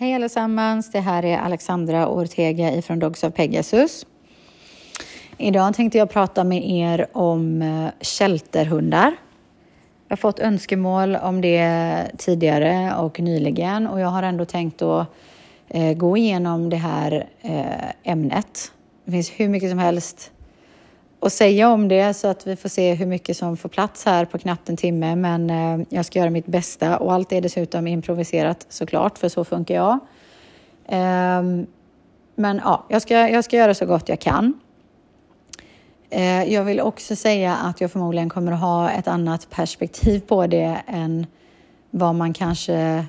Hej allesammans, det här är Alexandra Ortega ifrån Dogs of Pegasus. Idag tänkte jag prata med er om eh, shelterhundar. Jag har fått önskemål om det tidigare och nyligen och jag har ändå tänkt att eh, gå igenom det här eh, ämnet. Det finns hur mycket som helst att säga om det så att vi får se hur mycket som får plats här på knappt en timme. Men eh, jag ska göra mitt bästa och allt är dessutom improviserat såklart, för så funkar jag. Eh, men ja, jag ska, jag ska göra så gott jag kan. Eh, jag vill också säga att jag förmodligen kommer att ha ett annat perspektiv på det än vad man kanske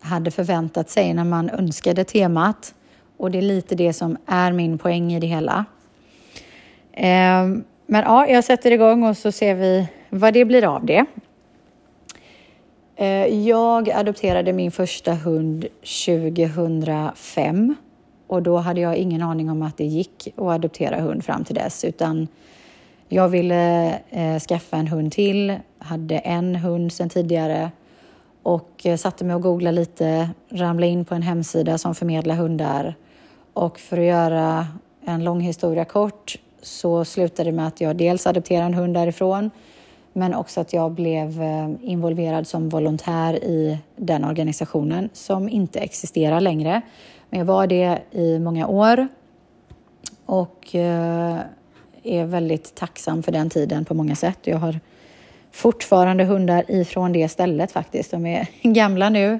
hade förväntat sig när man önskade temat. Och det är lite det som är min poäng i det hela. Ehm, men ja, jag sätter igång och så ser vi vad det blir av det. Ehm, jag adopterade min första hund 2005 och då hade jag ingen aning om att det gick att adoptera hund fram till dess utan jag ville eh, skaffa en hund till, hade en hund sedan tidigare och eh, satte mig och googlade lite, ramlade in på en hemsida som förmedlar hundar och för att göra en lång historia kort så slutade det med att jag dels adopterade en hund därifrån men också att jag blev eh, involverad som volontär i den organisationen som inte existerar längre. Men jag var det i många år och eh, är väldigt tacksam för den tiden på många sätt. Jag har fortfarande hundar ifrån det stället faktiskt. De är gamla nu,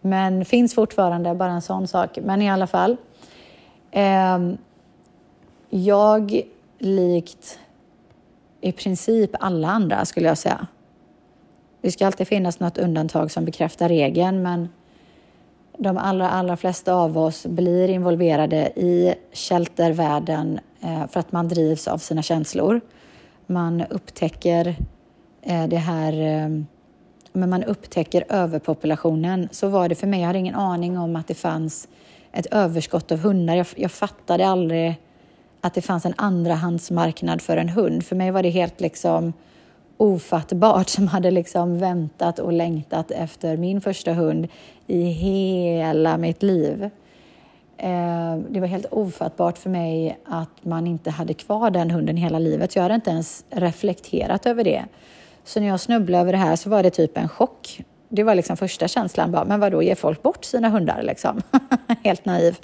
men finns fortfarande, bara en sån sak. Men i alla fall. Ehm, jag, likt i princip alla andra skulle jag säga. Det ska alltid finnas något undantag som bekräftar regeln, men de allra, allra flesta av oss blir involverade i sheltervärlden eh, för att man drivs av sina känslor. Man upptäcker eh, det här eh, men man upptäcker överpopulationen. Så var det för mig. Jag hade ingen aning om att det fanns ett överskott av hundar. Jag, jag fattade aldrig att det fanns en andrahandsmarknad för en hund. För mig var det helt liksom ofattbart som hade liksom väntat och längtat efter min första hund i hela mitt liv. Eh, det var helt ofattbart för mig att man inte hade kvar den hunden hela livet. Jag hade inte ens reflekterat över det. Så när jag snubblade över det här så var det typ en chock. Det var liksom första känslan. Bara, men vadå, ger folk bort sina hundar liksom? helt naiv.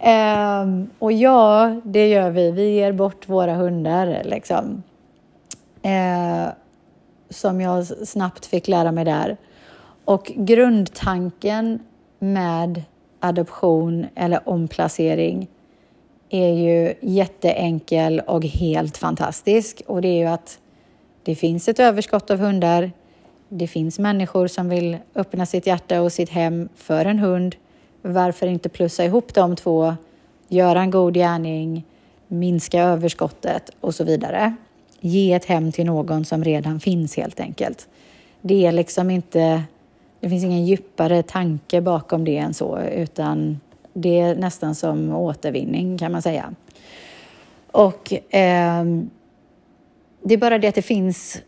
Um, och ja, det gör vi. Vi ger bort våra hundar liksom. Uh, som jag snabbt fick lära mig där. Och grundtanken med adoption eller omplacering är ju jätteenkel och helt fantastisk. Och det är ju att det finns ett överskott av hundar. Det finns människor som vill öppna sitt hjärta och sitt hem för en hund varför inte plussa ihop de två, göra en god gärning, minska överskottet och så vidare. Ge ett hem till någon som redan finns helt enkelt. Det är liksom inte, det finns ingen djupare tanke bakom det än så, utan det är nästan som återvinning kan man säga. Och eh, det är bara det att det finns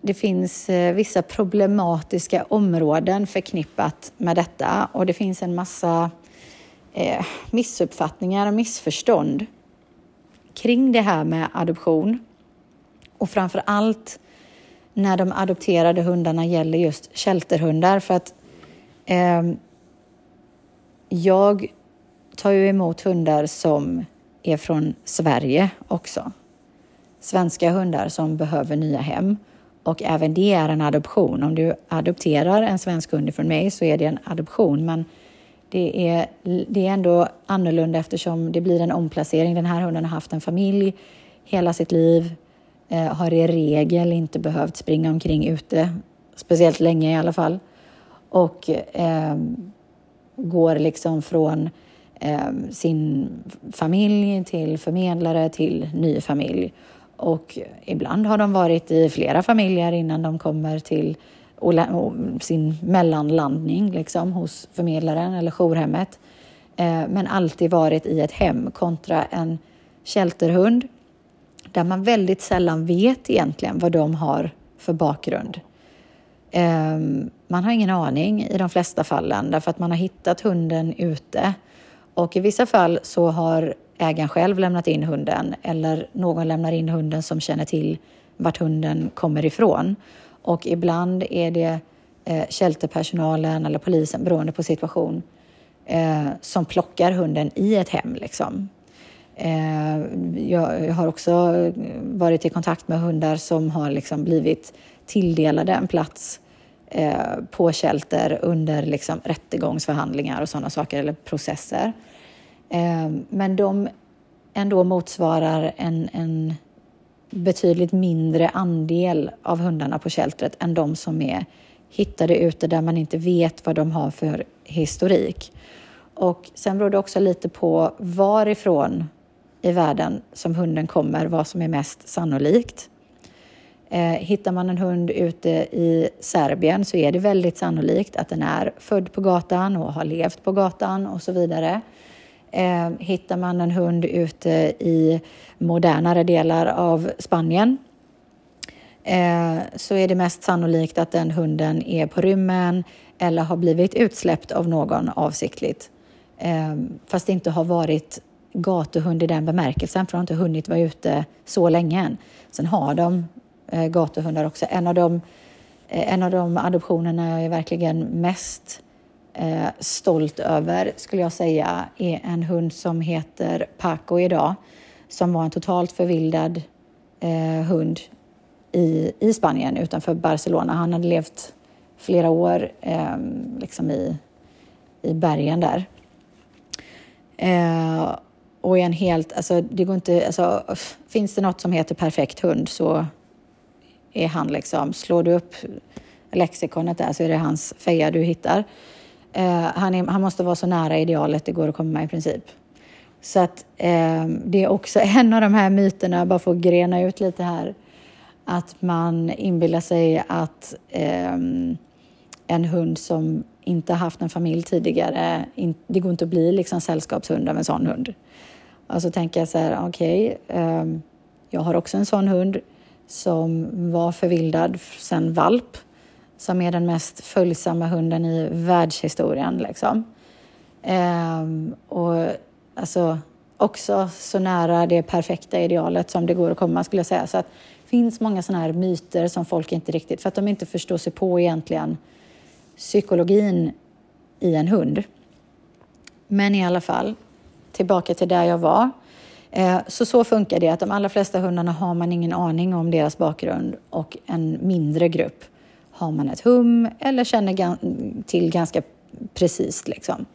det finns eh, vissa problematiska områden förknippat med detta och det finns en massa eh, missuppfattningar och missförstånd kring det här med adoption. Och framför allt när de adopterade hundarna gäller just shelterhundar för att eh, jag tar ju emot hundar som är från Sverige också. Svenska hundar som behöver nya hem. Och även det är en adoption. Om du adopterar en svensk hund från mig så är det en adoption. Men det är, det är ändå annorlunda eftersom det blir en omplacering. Den här hunden har haft en familj hela sitt liv, eh, har i regel inte behövt springa omkring ute, speciellt länge i alla fall. Och eh, går liksom från eh, sin familj till förmedlare till ny familj. Och ibland har de varit i flera familjer innan de kommer till sin mellanlandning liksom, hos förmedlaren eller jourhemmet. Eh, men alltid varit i ett hem kontra en shelterhund där man väldigt sällan vet egentligen vad de har för bakgrund. Ehm, man har ingen aning i de flesta fallen därför att man har hittat hunden ute. Och i vissa fall så har ägaren själv lämnat in hunden eller någon lämnar in hunden som känner till vart hunden kommer ifrån. Och ibland är det eh, shelterpersonalen eller polisen, beroende på situation, eh, som plockar hunden i ett hem. Liksom. Eh, jag har också varit i kontakt med hundar som har liksom blivit tilldelade en plats eh, på shelter under liksom rättegångsförhandlingar och sådana saker, eller processer. Ehm, men de ändå motsvarar en, en betydligt mindre andel av hundarna på sheltret än de som är hittade ute där man inte vet vad de har för historik. Och sen beror det också lite på varifrån i världen som hunden kommer, vad som är mest sannolikt. Eh, hittar man en hund ute i Serbien så är det väldigt sannolikt att den är född på gatan och har levt på gatan och så vidare. Eh, hittar man en hund ute i modernare delar av Spanien eh, så är det mest sannolikt att den hunden är på rymmen eller har blivit utsläppt av någon avsiktligt. Eh, fast det inte har varit gatuhund i den bemärkelsen, för de har inte hunnit vara ute så länge än. Sen har de eh, gatuhundar också. En av, de, eh, en av de adoptionerna jag är verkligen mest eh, stolt över, skulle jag säga, är en hund som heter Paco idag, som var en totalt förvildad eh, hund i, i Spanien utanför Barcelona. Han hade levt flera år eh, liksom i, i bergen där. Eh, och är en helt, alltså det går inte, alltså finns det något som heter perfekt hund så är han liksom, slår du upp lexikonet där så är det hans feja du hittar. Eh, han, är, han måste vara så nära idealet det går att komma i princip. Så att eh, det är också en av de här myterna, bara för att grena ut lite här, att man inbillar sig att eh, en hund som inte haft en familj tidigare, in, det går inte att bli liksom sällskapshund av en sån hund. Och så tänker jag så här, okej, okay, eh, jag har också en sån hund som var förvildad sen valp som är den mest följsamma hunden i världshistorien. Liksom. Ehm, och alltså, också så nära det perfekta idealet som det går att komma skulle jag säga. Så att det finns många sådana här myter som folk inte riktigt, för att de inte förstår sig på egentligen psykologin i en hund. Men i alla fall, tillbaka till där jag var. Ehm, så så funkar det att de allra flesta hundarna har man ingen aning om deras bakgrund och en mindre grupp har man ett hum eller känner till ganska precis. Liksom.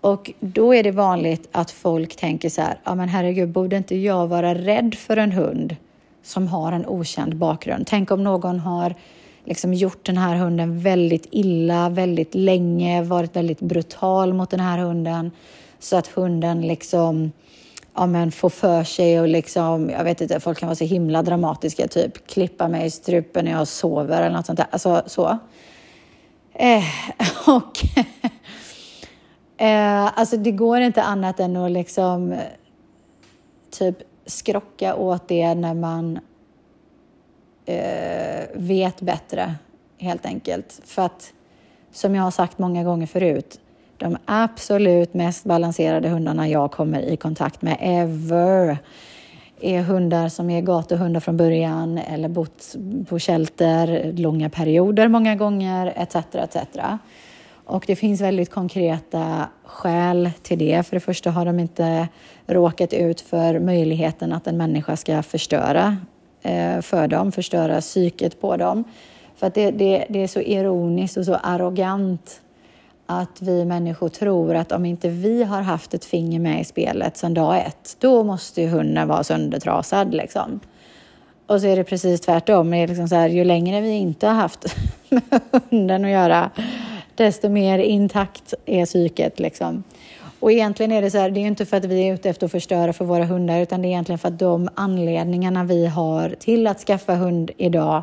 Och då är det vanligt att folk tänker så här, ja men herregud, borde inte jag vara rädd för en hund som har en okänd bakgrund? Tänk om någon har liksom gjort den här hunden väldigt illa, väldigt länge, varit väldigt brutal mot den här hunden så att hunden liksom ja, men få för sig och liksom, jag vet inte, folk kan vara så himla dramatiska, typ klippa mig i strupen när jag sover eller något sånt där. Alltså så. Eh, och eh, alltså det går inte annat än att liksom typ skrocka åt det när man eh, vet bättre, helt enkelt. För att, som jag har sagt många gånger förut, de absolut mest balanserade hundarna jag kommer i kontakt med ever är hundar som är gatuhundar från början eller bott på shelter långa perioder många gånger etc. etc. Och det finns väldigt konkreta skäl till det. För det första har de inte råkat ut för möjligheten att en människa ska förstöra eh, för dem, förstöra psyket på dem. För att det, det, det är så ironiskt och så arrogant att vi människor tror att om inte vi har haft ett finger med i spelet sedan dag ett, då måste ju hunden vara söndertrasad. Liksom. Och så är det precis tvärtom. Det är liksom så här, ju längre vi inte har haft med hunden att göra, desto mer intakt är psyket. Liksom. Och egentligen är det så här, det är inte för att vi är ute efter att förstöra för våra hundar, utan det är egentligen för att de anledningarna vi har till att skaffa hund idag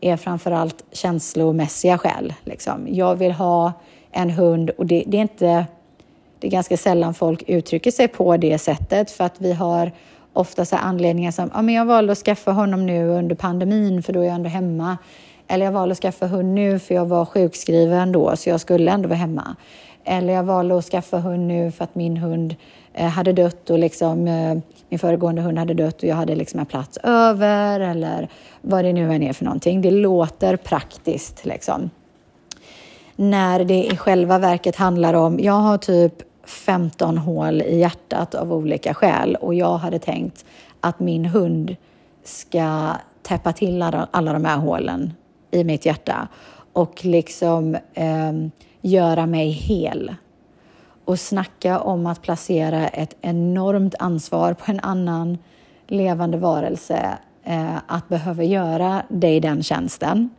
är framförallt känslomässiga skäl. Liksom. Jag vill ha en hund och det, det, är inte... Det är ganska sällan folk uttrycker sig på det sättet för att vi har ofta så anledningar som ja, men jag valde att skaffa honom nu under pandemin för då är jag ändå hemma. Eller jag valde att skaffa hund nu för jag var sjukskriven då, så jag skulle ändå vara hemma. Eller jag valde att skaffa hund nu för att min hund eh, hade dött och liksom, eh, min föregående hund hade dött och jag hade liksom en plats över eller vad det nu än är för någonting. Det låter praktiskt liksom. När det i själva verket handlar om, jag har typ 15 hål i hjärtat av olika skäl och jag hade tänkt att min hund ska täppa till alla, alla de här hålen i mitt hjärta och liksom eh, göra mig hel. Och snacka om att placera ett enormt ansvar på en annan levande varelse eh, att behöva göra dig den tjänsten.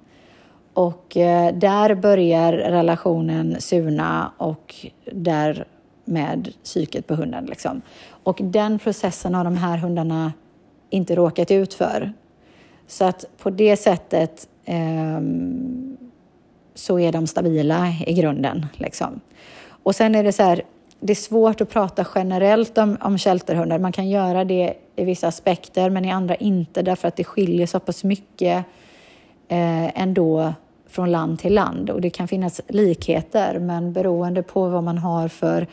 Och eh, där börjar relationen surna och därmed psyket på hunden. Liksom. Och den processen har de här hundarna inte råkat ut för. Så att på det sättet eh, så är de stabila i grunden. Liksom. Och sen är det så här, det är svårt att prata generellt om, om shelterhundar. Man kan göra det i vissa aspekter, men i andra inte, därför att det skiljer så pass mycket eh, ändå från land till land. Och det kan finnas likheter, men beroende på vad man har för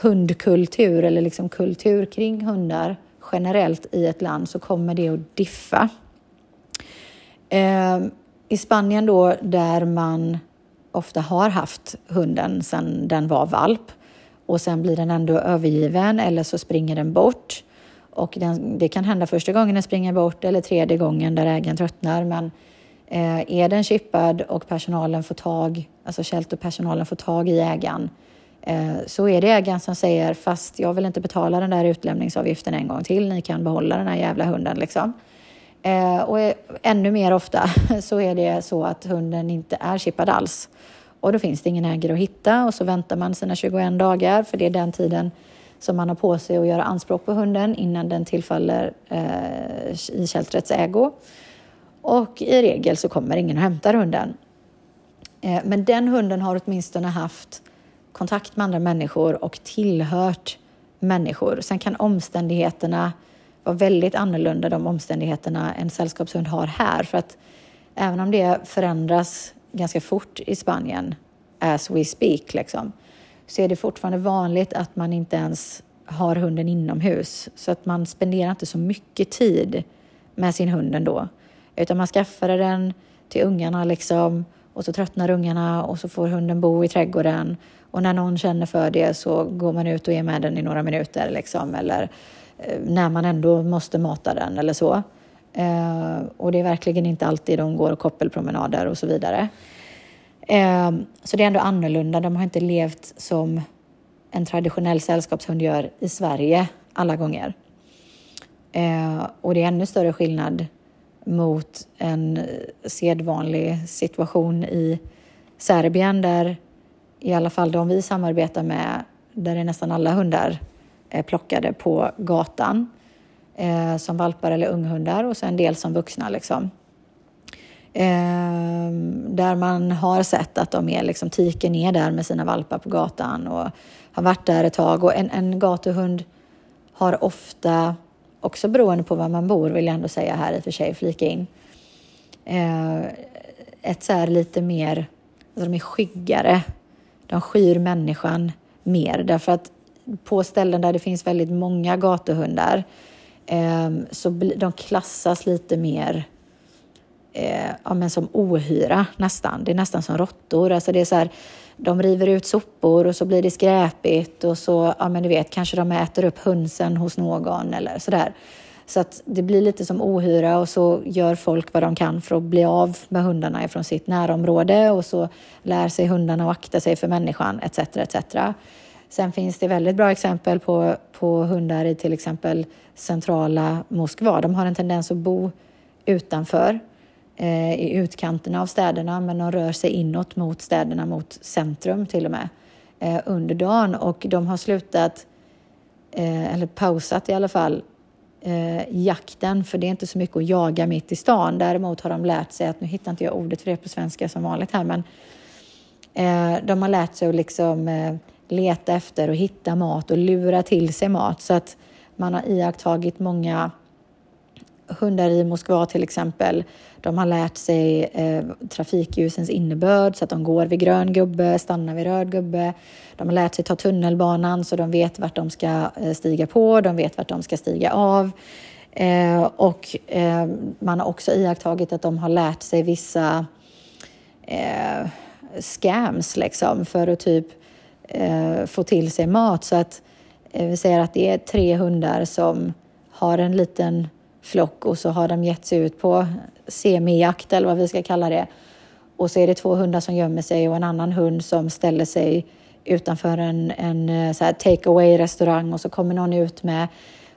hundkultur eller liksom kultur kring hundar generellt i ett land så kommer det att diffa. Eh, I Spanien då, där man ofta har haft hunden sedan den var valp och sen blir den ändå övergiven eller så springer den bort. Och den, det kan hända första gången den springer bort eller tredje gången där ägaren tröttnar. Men Eh, är den chippad och personalen får tag, alltså shelterpersonalen får tag i ägaren eh, så är det ägaren som säger fast jag vill inte betala den där utlämningsavgiften en gång till. Ni kan behålla den här jävla hunden liksom. Eh, och ännu mer ofta så är det så att hunden inte är chippad alls. Och då finns det ingen ägare att hitta och så väntar man sina 21 dagar för det är den tiden som man har på sig att göra anspråk på hunden innan den tillfaller eh, i kältrets ägo. Och i regel så kommer ingen och hämtar hunden. Eh, men den hunden har åtminstone haft kontakt med andra människor och tillhört människor. Sen kan omständigheterna vara väldigt annorlunda, de omständigheterna en sällskapshund har här. För att även om det förändras ganska fort i Spanien, as we speak, liksom, så är det fortfarande vanligt att man inte ens har hunden inomhus. Så att man spenderar inte så mycket tid med sin hund ändå. Utan man skaffade den till ungarna liksom och så tröttnar ungarna och så får hunden bo i trädgården. Och när någon känner för det så går man ut och är med den i några minuter liksom. Eller eh, när man ändå måste mata den eller så. Eh, och det är verkligen inte alltid de går koppelpromenader och så vidare. Eh, så det är ändå annorlunda. De har inte levt som en traditionell sällskapshund gör i Sverige alla gånger. Eh, och det är ännu större skillnad mot en sedvanlig situation i Serbien där i alla fall de vi samarbetar med, där är nästan alla hundar plockade på gatan eh, som valpar eller unghundar och sen en del som vuxna. Liksom. Eh, där man har sett att de är liksom tiker ner där med sina valpar på gatan och har varit där ett tag. Och en, en gatuhund har ofta, också beroende på var man bor vill jag ändå säga här i och för sig, flika in, eh, ett så här lite mer, alltså de är skyggare. De skyr människan mer därför att på ställen där det finns väldigt många gatuhundar eh, så de klassas lite mer eh, ja, men som ohyra nästan. Det är nästan som råttor. Alltså det är så här, de river ut sopor och så blir det skräpigt och så, ja men du vet, kanske de äter upp hönsen hos någon eller sådär. Så att det blir lite som ohyra och så gör folk vad de kan för att bli av med hundarna ifrån sitt närområde och så lär sig hundarna att akta sig för människan etc. etc. Sen finns det väldigt bra exempel på, på hundar i till exempel centrala Moskva. De har en tendens att bo utanför Eh, i utkanterna av städerna men de rör sig inåt mot städerna, mot centrum till och med eh, under dagen och de har slutat, eh, eller pausat i alla fall, eh, jakten för det är inte så mycket att jaga mitt i stan. Däremot har de lärt sig att, nu hittar inte jag ordet för det på svenska som vanligt här, men eh, de har lärt sig att liksom eh, leta efter och hitta mat och lura till sig mat. Så att man har iakttagit många hundar i Moskva till exempel, de har lärt sig eh, trafikljusens innebörd så att de går vid grön gubbe, stannar vid röd gubbe. De har lärt sig ta tunnelbanan så de vet vart de ska eh, stiga på, de vet vart de ska stiga av. Eh, och eh, man har också iakttagit att de har lärt sig vissa eh, scams liksom för att typ eh, få till sig mat. Så att eh, vi säger att det är tre hundar som har en liten flock och så har de gett sig ut på semijakt eller vad vi ska kalla det. Och så är det två hundar som gömmer sig och en annan hund som ställer sig utanför en, en eh, take away restaurang och så kommer någon ut med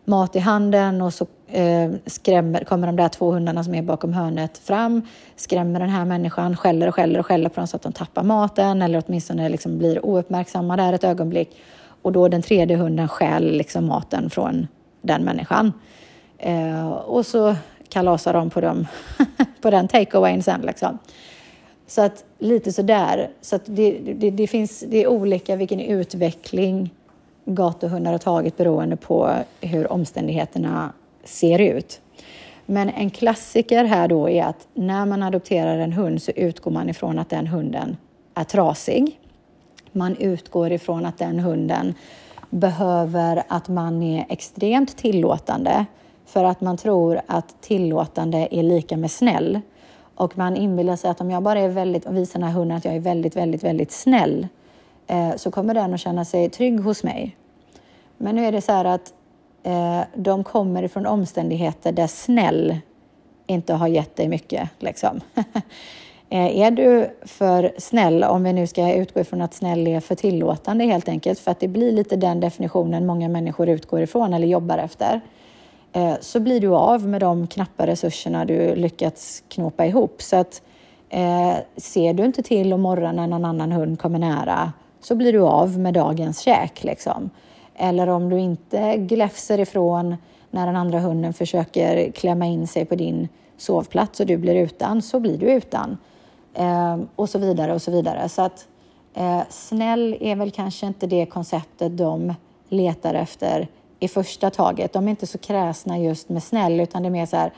mat i handen och så eh, skrämmer, kommer de där två hundarna som är bakom hörnet fram, skrämmer den här människan, skäller och skäller och skäller på dem så att de tappar maten eller åtminstone liksom blir ouppmärksamma där ett ögonblick. Och då den tredje hunden stjäl liksom maten från den människan. Eh, och så kalasar de på, dem, på den takeawayen sen. Liksom. Så att lite sådär. Så att det, det, det, finns, det är olika vilken utveckling gatuhundar har tagit beroende på hur omständigheterna ser ut. Men en klassiker här då är att när man adopterar en hund så utgår man ifrån att den hunden är trasig. Man utgår ifrån att den hunden behöver att man är extremt tillåtande för att man tror att tillåtande är lika med snäll. Och man inbillar sig att om jag bara är väldigt, och visar den här hunden att jag är väldigt, väldigt, väldigt snäll eh, så kommer den att känna sig trygg hos mig. Men nu är det så här att eh, de kommer ifrån omständigheter där snäll inte har gett dig mycket. Liksom. Eh, är du för snäll, om vi nu ska utgå ifrån att snäll är för tillåtande helt enkelt, för att det blir lite den definitionen många människor utgår ifrån eller jobbar efter, eh, Eh, så blir du av med de knappa resurserna du lyckats knåpa ihop. Så att eh, ser du inte till om morgonen när någon annan hund kommer nära så blir du av med dagens käk. Liksom. Eller om du inte gläfser ifrån när den andra hunden försöker klämma in sig på din sovplats och du blir utan, så blir du utan. Eh, och så vidare och så vidare. Så att eh, snäll är väl kanske inte det konceptet de letar efter i första taget. De är inte så kräsna just med snäll, utan det är mer så här,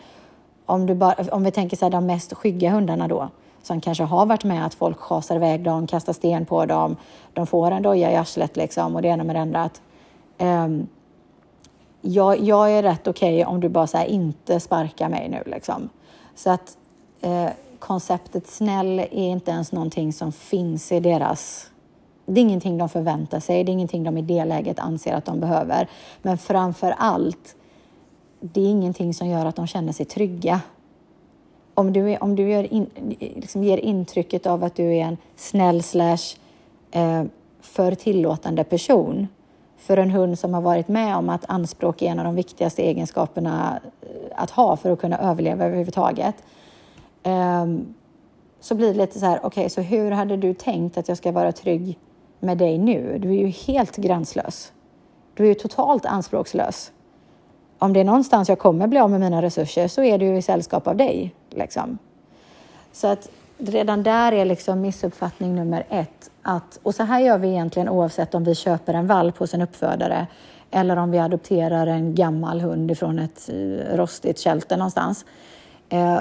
om, du bara, om vi tänker så här, de mest skygga hundarna då, som kanske har varit med att folk schasar iväg dem, kastar sten på dem, de får en doja i arslet liksom och det ena med det andra. Att, um, jag, jag, är rätt okej okay om du bara så här, inte sparkar mig nu liksom. Så att eh, konceptet snäll är inte ens någonting som finns i deras det är ingenting de förväntar sig, det är ingenting de i det läget anser att de behöver. Men framför allt, det är ingenting som gör att de känner sig trygga. Om du, är, om du gör in, liksom ger intrycket av att du är en snäll slash eh, för tillåtande person för en hund som har varit med om att anspråk är en av de viktigaste egenskaperna eh, att ha för att kunna överleva överhuvudtaget. Um, så blir det lite så här, okej, okay, så hur hade du tänkt att jag ska vara trygg med dig nu. Du är ju helt gränslös. Du är ju totalt anspråkslös. Om det är någonstans jag kommer bli av med mina resurser så är det ju i sällskap av dig. Liksom. Så att redan där är liksom missuppfattning nummer ett. Att, och så här gör vi egentligen oavsett om vi köper en valp hos en uppfödare eller om vi adopterar en gammal hund ifrån ett eh, rostigt shelter någonstans. Eh,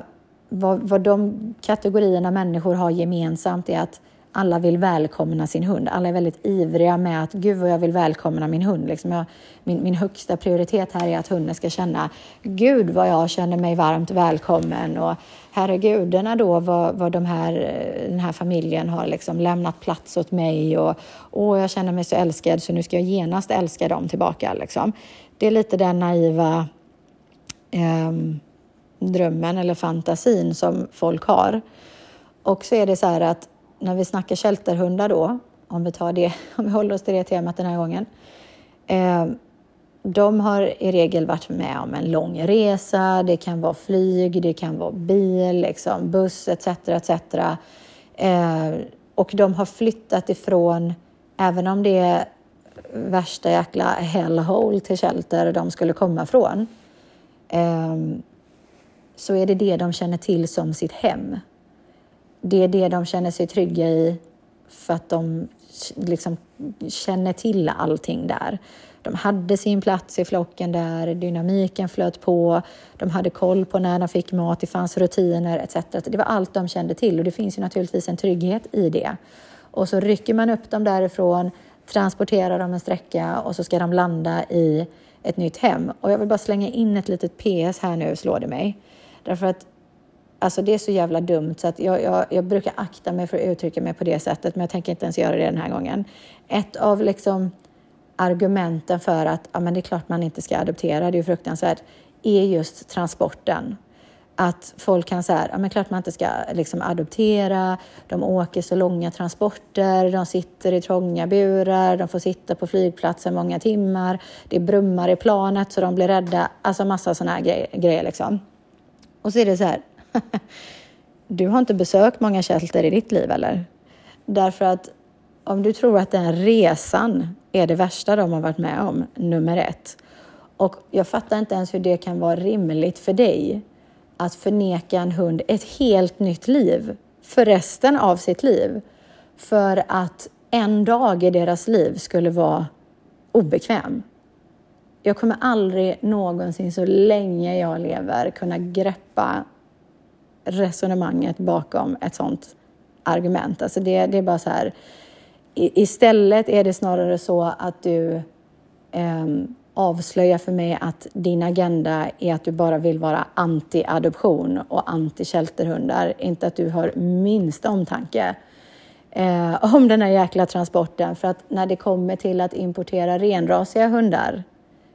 vad, vad de kategorierna människor har gemensamt är att alla vill välkomna sin hund. Alla är väldigt ivriga med att gud vad jag vill välkomna min hund. Liksom jag, min, min högsta prioritet här är att hunden ska känna gud vad jag känner mig varmt välkommen och herregudarna då vad, vad de här, den här familjen har liksom lämnat plats åt mig och åh, jag känner mig så älskad så nu ska jag genast älska dem tillbaka. Liksom. Det är lite den naiva eh, drömmen eller fantasin som folk har. Och så är det så här att när vi snackar shelterhundar då, om vi tar det, om vi håller oss till det temat den här gången. Eh, de har i regel varit med om en lång resa. Det kan vara flyg, det kan vara bil, liksom, buss etc. etc. Eh, och de har flyttat ifrån, även om det är värsta jäkla hellhole till shelter de skulle komma från, eh, så är det det de känner till som sitt hem det är det de känner sig trygga i för att de liksom känner till allting där. De hade sin plats i flocken där, dynamiken flöt på, de hade koll på när de fick mat, det fanns rutiner etc. Det var allt de kände till och det finns ju naturligtvis en trygghet i det. Och så rycker man upp dem därifrån, transporterar dem en sträcka och så ska de landa i ett nytt hem. Och jag vill bara slänga in ett litet PS här nu, slår det mig. Därför att Alltså det är så jävla dumt så att jag, jag, jag, brukar akta mig för att uttrycka mig på det sättet, men jag tänker inte ens göra det den här gången. Ett av liksom argumenten för att ja, men det är klart man inte ska adoptera, det är ju fruktansvärt, är just transporten. Att folk kan säga, ja men klart man inte ska liksom adoptera, de åker så långa transporter, de sitter i trånga burar, de får sitta på flygplatsen många timmar, det brummar i planet så de blir rädda, alltså massa sådana här grejer, grejer liksom. Och så är det så här, du har inte besökt många shelter i ditt liv eller? Därför att om du tror att den resan är det värsta de har varit med om, nummer ett. Och jag fattar inte ens hur det kan vara rimligt för dig att förneka en hund ett helt nytt liv för resten av sitt liv. För att en dag i deras liv skulle vara obekväm. Jag kommer aldrig någonsin så länge jag lever kunna greppa resonemanget bakom ett sånt argument. Alltså det, det är bara så här. Istället är det snarare så att du eh, avslöjar för mig att din agenda är att du bara vill vara anti-adoption och anti-shelterhundar. Inte att du har minsta omtanke eh, om den här jäkla transporten. För att när det kommer till att importera renrasiga hundar,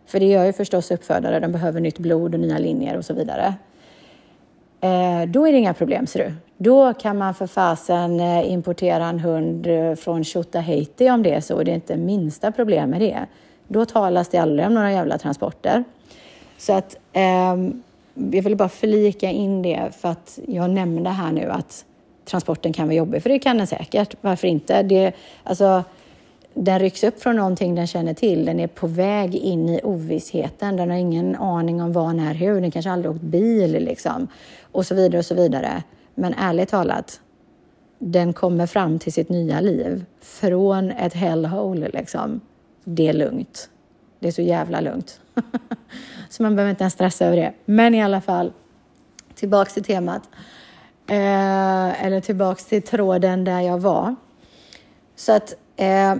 för det gör ju förstås uppfödare, de behöver nytt blod och nya linjer och så vidare Eh, Eh, då är det inga problem, ser du. Då kan man för fasen eh, importera en hund eh, från Tjotahejti om det är så. Det är inte minsta problem med det. Då talas det aldrig om några jävla transporter. Så att eh, jag vill bara förlika in det för att jag nämnde här nu att transporten kan vara jobbig, för det kan den säkert. Varför inte? Det, alltså, den rycks upp från någonting den känner till. Den är på väg in i ovissheten. Den har ingen aning om vad, när, hur. Den kanske aldrig åkt bil liksom. Och så vidare och så vidare. Men ärligt talat, den kommer fram till sitt nya liv från ett hellhole liksom. Det är lugnt. Det är så jävla lugnt. så man behöver inte ens stressa över det. Men i alla fall, tillbaks till temat. Eh, eller tillbaks till tråden där jag var. Så att eh,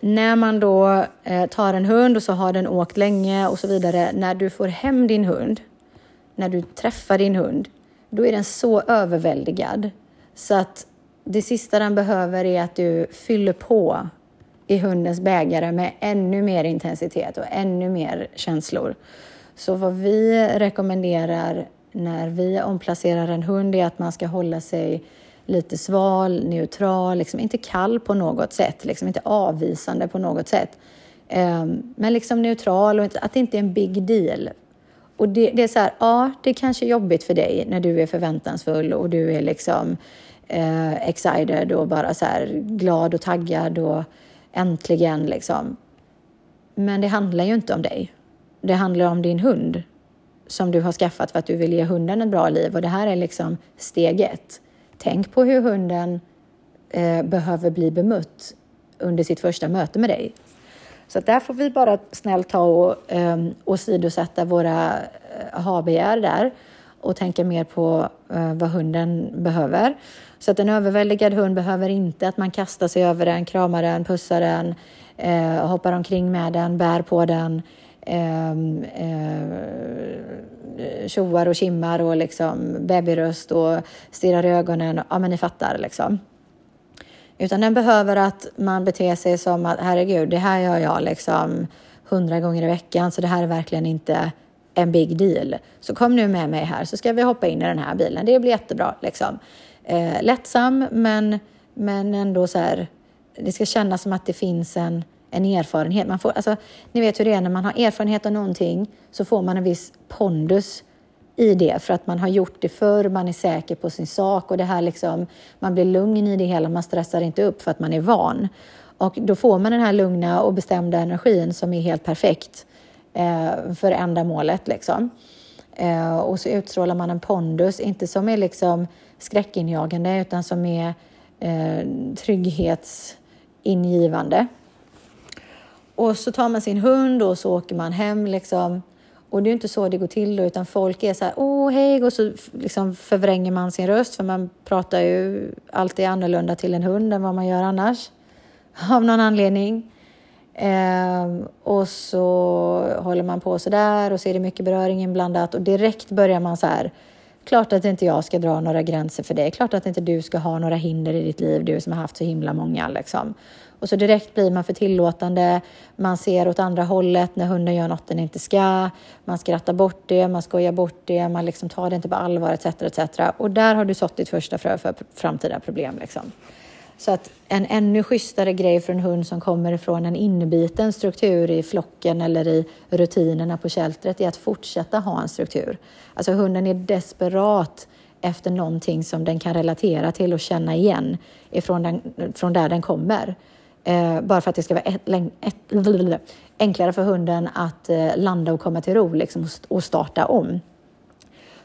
när man då eh, tar en hund och så har den åkt länge och så vidare. När du får hem din hund, när du träffar din hund, då är den så överväldigad så att det sista den behöver är att du fyller på i hundens bägare med ännu mer intensitet och ännu mer känslor. Så vad vi rekommenderar när vi omplacerar en hund är att man ska hålla sig lite sval, neutral, liksom inte kall på något sätt, liksom inte avvisande på något sätt. Um, men liksom neutral och att det inte är en big deal. Och det, det, är så här, ja, det är kanske är jobbigt för dig när du är förväntansfull och du är liksom eh, excited och bara så här glad och taggad och äntligen liksom. Men det handlar ju inte om dig. Det handlar om din hund som du har skaffat för att du vill ge hunden ett bra liv och det här är liksom steg ett. Tänk på hur hunden eh, behöver bli bemött under sitt första möte med dig. Så där får vi bara snällt ta och eh, åsidosätta våra eh, ha-begär där och tänka mer på eh, vad hunden behöver. Så att en överväldigad hund behöver inte att man kastar sig över den, kramar den, pussar den, eh, hoppar omkring med den, bär på den, eh, Ehm, eh, tjoar och kimmar och liksom babyröst och stirrar i ögonen. Ja, men ni fattar liksom. Utan den behöver att man beter sig som att herregud, det här gör jag liksom hundra gånger i veckan, så det här är verkligen inte en big deal. Så kom nu med mig här så ska vi hoppa in i den här bilen. Det blir jättebra liksom. Eh, lättsam, men, men ändå så här. Det ska kännas som att det finns en en erfarenhet. Man får, alltså, ni vet hur det är när man har erfarenhet av någonting så får man en viss pondus i det för att man har gjort det förr, man är säker på sin sak och det här liksom, man blir lugn i det hela, man stressar inte upp för att man är van. Och då får man den här lugna och bestämda energin som är helt perfekt eh, för ändamålet. Liksom. Eh, och så utstrålar man en pondus, inte som är liksom skräckinjagande utan som är eh, trygghetsingivande. Och så tar man sin hund och så åker man hem liksom. Och det är inte så det går till då, utan folk är så här, åh hej, och så liksom förvränger man sin röst, för man pratar ju alltid annorlunda till en hund än vad man gör annars, av någon anledning. Eh, och så håller man på så där och så är det mycket beröring inblandat och direkt börjar man så här, klart att inte jag ska dra några gränser för dig, klart att inte du ska ha några hinder i ditt liv, du som har haft så himla många liksom. Och så direkt blir man för tillåtande. Man ser åt andra hållet när hunden gör något den inte ska. Man skrattar bort det, man skojar bort det, man liksom tar det inte på allvar etc. etc. Och där har du sått ditt första frö för framtida problem. Liksom. Så att en ännu schysstare grej för en hund som kommer ifrån en inbiten struktur i flocken eller i rutinerna på sheltret är att fortsätta ha en struktur. Alltså hunden är desperat efter någonting som den kan relatera till och känna igen ifrån den, från där den kommer. Eh, bara för att det ska vara ett, ett, enklare för hunden att eh, landa och komma till ro liksom, och starta om.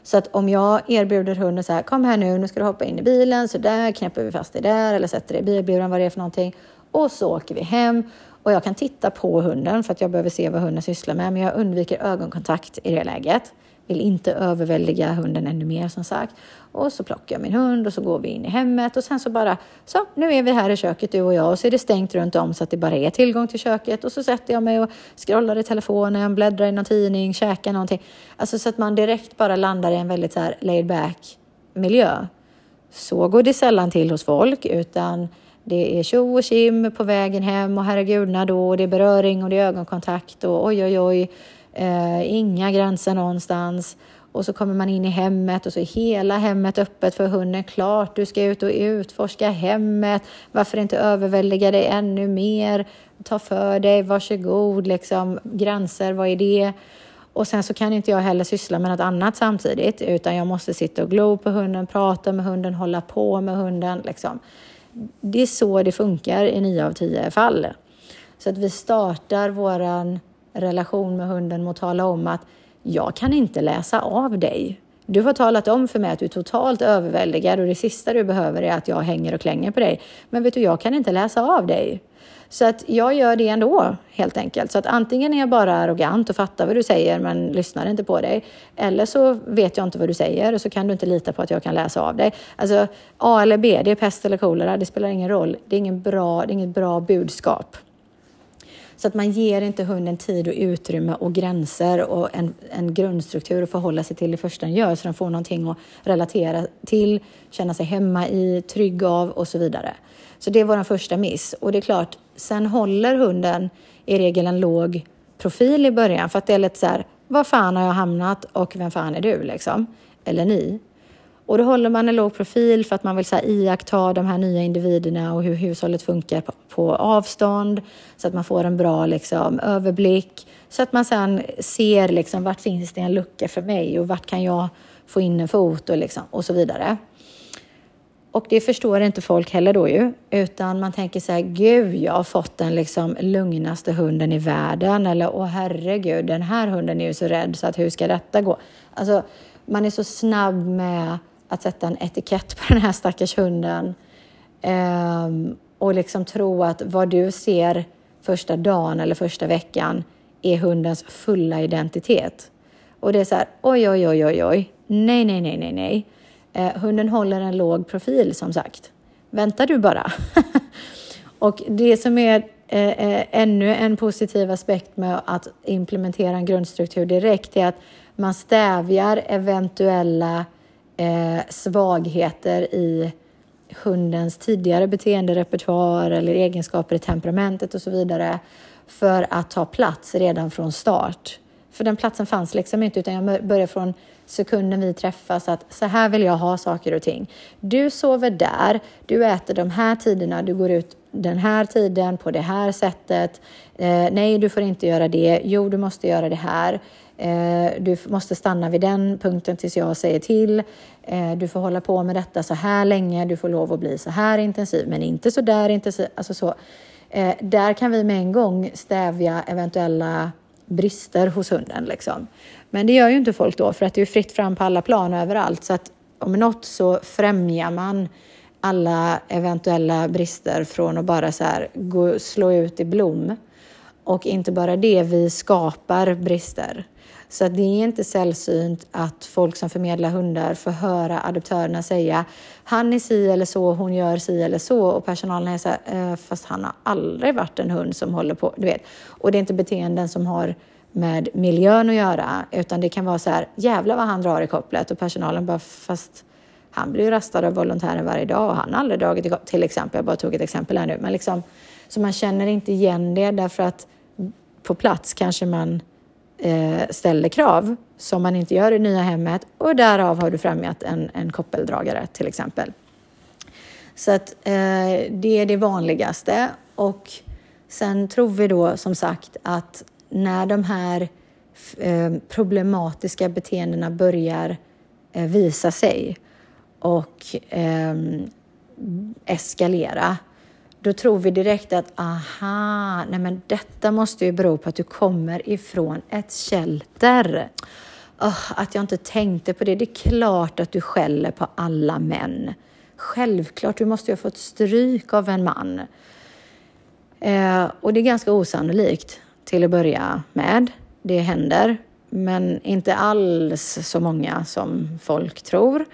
Så att om jag erbjuder hunden så här, kom här nu, nu ska du hoppa in i bilen, så där knäpper vi fast dig där eller sätter dig i bilburen, vad det är för någonting. Och så åker vi hem och jag kan titta på hunden för att jag behöver se vad hunden sysslar med, men jag undviker ögonkontakt i det läget vill inte överväldiga hunden ännu mer som sagt. Och så plockar jag min hund och så går vi in i hemmet och sen så bara, så nu är vi här i köket du och jag och så är det stängt runt om så att det bara är tillgång till köket och så sätter jag mig och scrollar i telefonen, bläddrar i någon tidning, käkar någonting. Alltså så att man direkt bara landar i en väldigt så här laid back miljö. Så går det sällan till hos folk utan det är tjo och kim på vägen hem och herregudna då och det är beröring och det är ögonkontakt och oj oj oj eh, inga gränser någonstans. Och så kommer man in i hemmet och så är hela hemmet öppet för hunden. Klart du ska ut och utforska hemmet. Varför inte överväldiga dig ännu mer? Ta för dig, varsågod, liksom. Gränser, vad är det? Och sen så kan inte jag heller syssla med något annat samtidigt, utan jag måste sitta och glo på hunden, prata med hunden, hålla på med hunden. Liksom. Det är så det funkar i nio av tio fall. Så att vi startar våran relation med hunden med att tala om att jag kan inte läsa av dig. Du har talat om för mig att du är totalt överväldigad och det sista du behöver är att jag hänger och klänger på dig. Men vet du, jag kan inte läsa av dig. Så att jag gör det ändå, helt enkelt. Så att antingen är jag bara arrogant och fattar vad du säger men lyssnar inte på dig. Eller så vet jag inte vad du säger och så kan du inte lita på att jag kan läsa av dig. Alltså A eller B, det är pest eller kolera, det spelar ingen roll. Det är, ingen bra, det är inget bra budskap. Så att man ger inte hunden tid och utrymme och gränser och en, en grundstruktur att förhålla sig till det första den gör så den får någonting att relatera till, känna sig hemma i, trygg av och så vidare. Så det är vår första miss. Och det är klart, sen håller hunden i regel en låg profil i början för att det är lite så här, var fan har jag hamnat och vem fan är du liksom? Eller ni. Och då håller man en låg profil för att man vill så här, iaktta de här nya individerna och hur hushållet funkar på, på avstånd så att man får en bra liksom, överblick. Så att man sen ser liksom, vart finns det en lucka för mig och vart kan jag få in en fot och, liksom, och så vidare. Och det förstår inte folk heller då ju, utan man tänker så här, gud, jag har fått den liksom lugnaste hunden i världen eller åh herregud, den här hunden är ju så rädd så att hur ska detta gå? Alltså, man är så snabb med att sätta en etikett på den här stackars hunden um, och liksom tro att vad du ser första dagen eller första veckan är hundens fulla identitet. Och det är så här, oj, oj, oj, oj, oj, nej, nej, nej, nej, nej. Eh, hunden håller en låg profil som sagt. Vänta du bara. och det som är eh, eh, ännu en positiv aspekt med att implementera en grundstruktur direkt är att man stävjar eventuella eh, svagheter i hundens tidigare beteenderepertoar eller egenskaper i temperamentet och så vidare för att ta plats redan från start. För den platsen fanns liksom inte utan jag började från sekunden vi träffas att så här vill jag ha saker och ting. Du sover där, du äter de här tiderna, du går ut den här tiden på det här sättet. Eh, nej, du får inte göra det. Jo, du måste göra det här. Eh, du måste stanna vid den punkten tills jag säger till. Eh, du får hålla på med detta så här länge. Du får lov att bli så här intensiv, men inte så där intensiv. Alltså så. Eh, där kan vi med en gång stävja eventuella brister hos hunden. Liksom. Men det gör ju inte folk då, för att det är fritt fram på alla plan och överallt. Så att om något så främjar man alla eventuella brister från att bara så här gå, slå ut i blom. Och inte bara det, vi skapar brister. Så det är inte sällsynt att folk som förmedlar hundar får höra adoptörerna säga han är si eller så, hon gör si eller så. Och personalen är så här, eh, fast han har aldrig varit en hund som håller på, du vet. Och det är inte beteenden som har med miljön att göra, utan det kan vara så här, jävlar vad han drar i kopplet. Och personalen bara, fast han blir ju rastad av volontären varje dag. Och han har aldrig dragit i kopplet, till exempel, jag bara tog ett exempel här nu, men liksom, så man känner inte igen det därför att på plats kanske man eh, ställer krav som man inte gör i nya hemmet och därav har du främjat en, en koppeldragare till exempel. Så att eh, det är det vanligaste och sen tror vi då som sagt att när de här eh, problematiska beteendena börjar eh, visa sig och eh, eskalera då tror vi direkt att aha, nej men detta måste ju bero på att du kommer ifrån ett shelter. Oh, att jag inte tänkte på det. Det är klart att du skäller på alla män. Självklart, du måste ju ha fått stryk av en man. Eh, och det är ganska osannolikt till att börja med. Det händer, men inte alls så många som folk tror.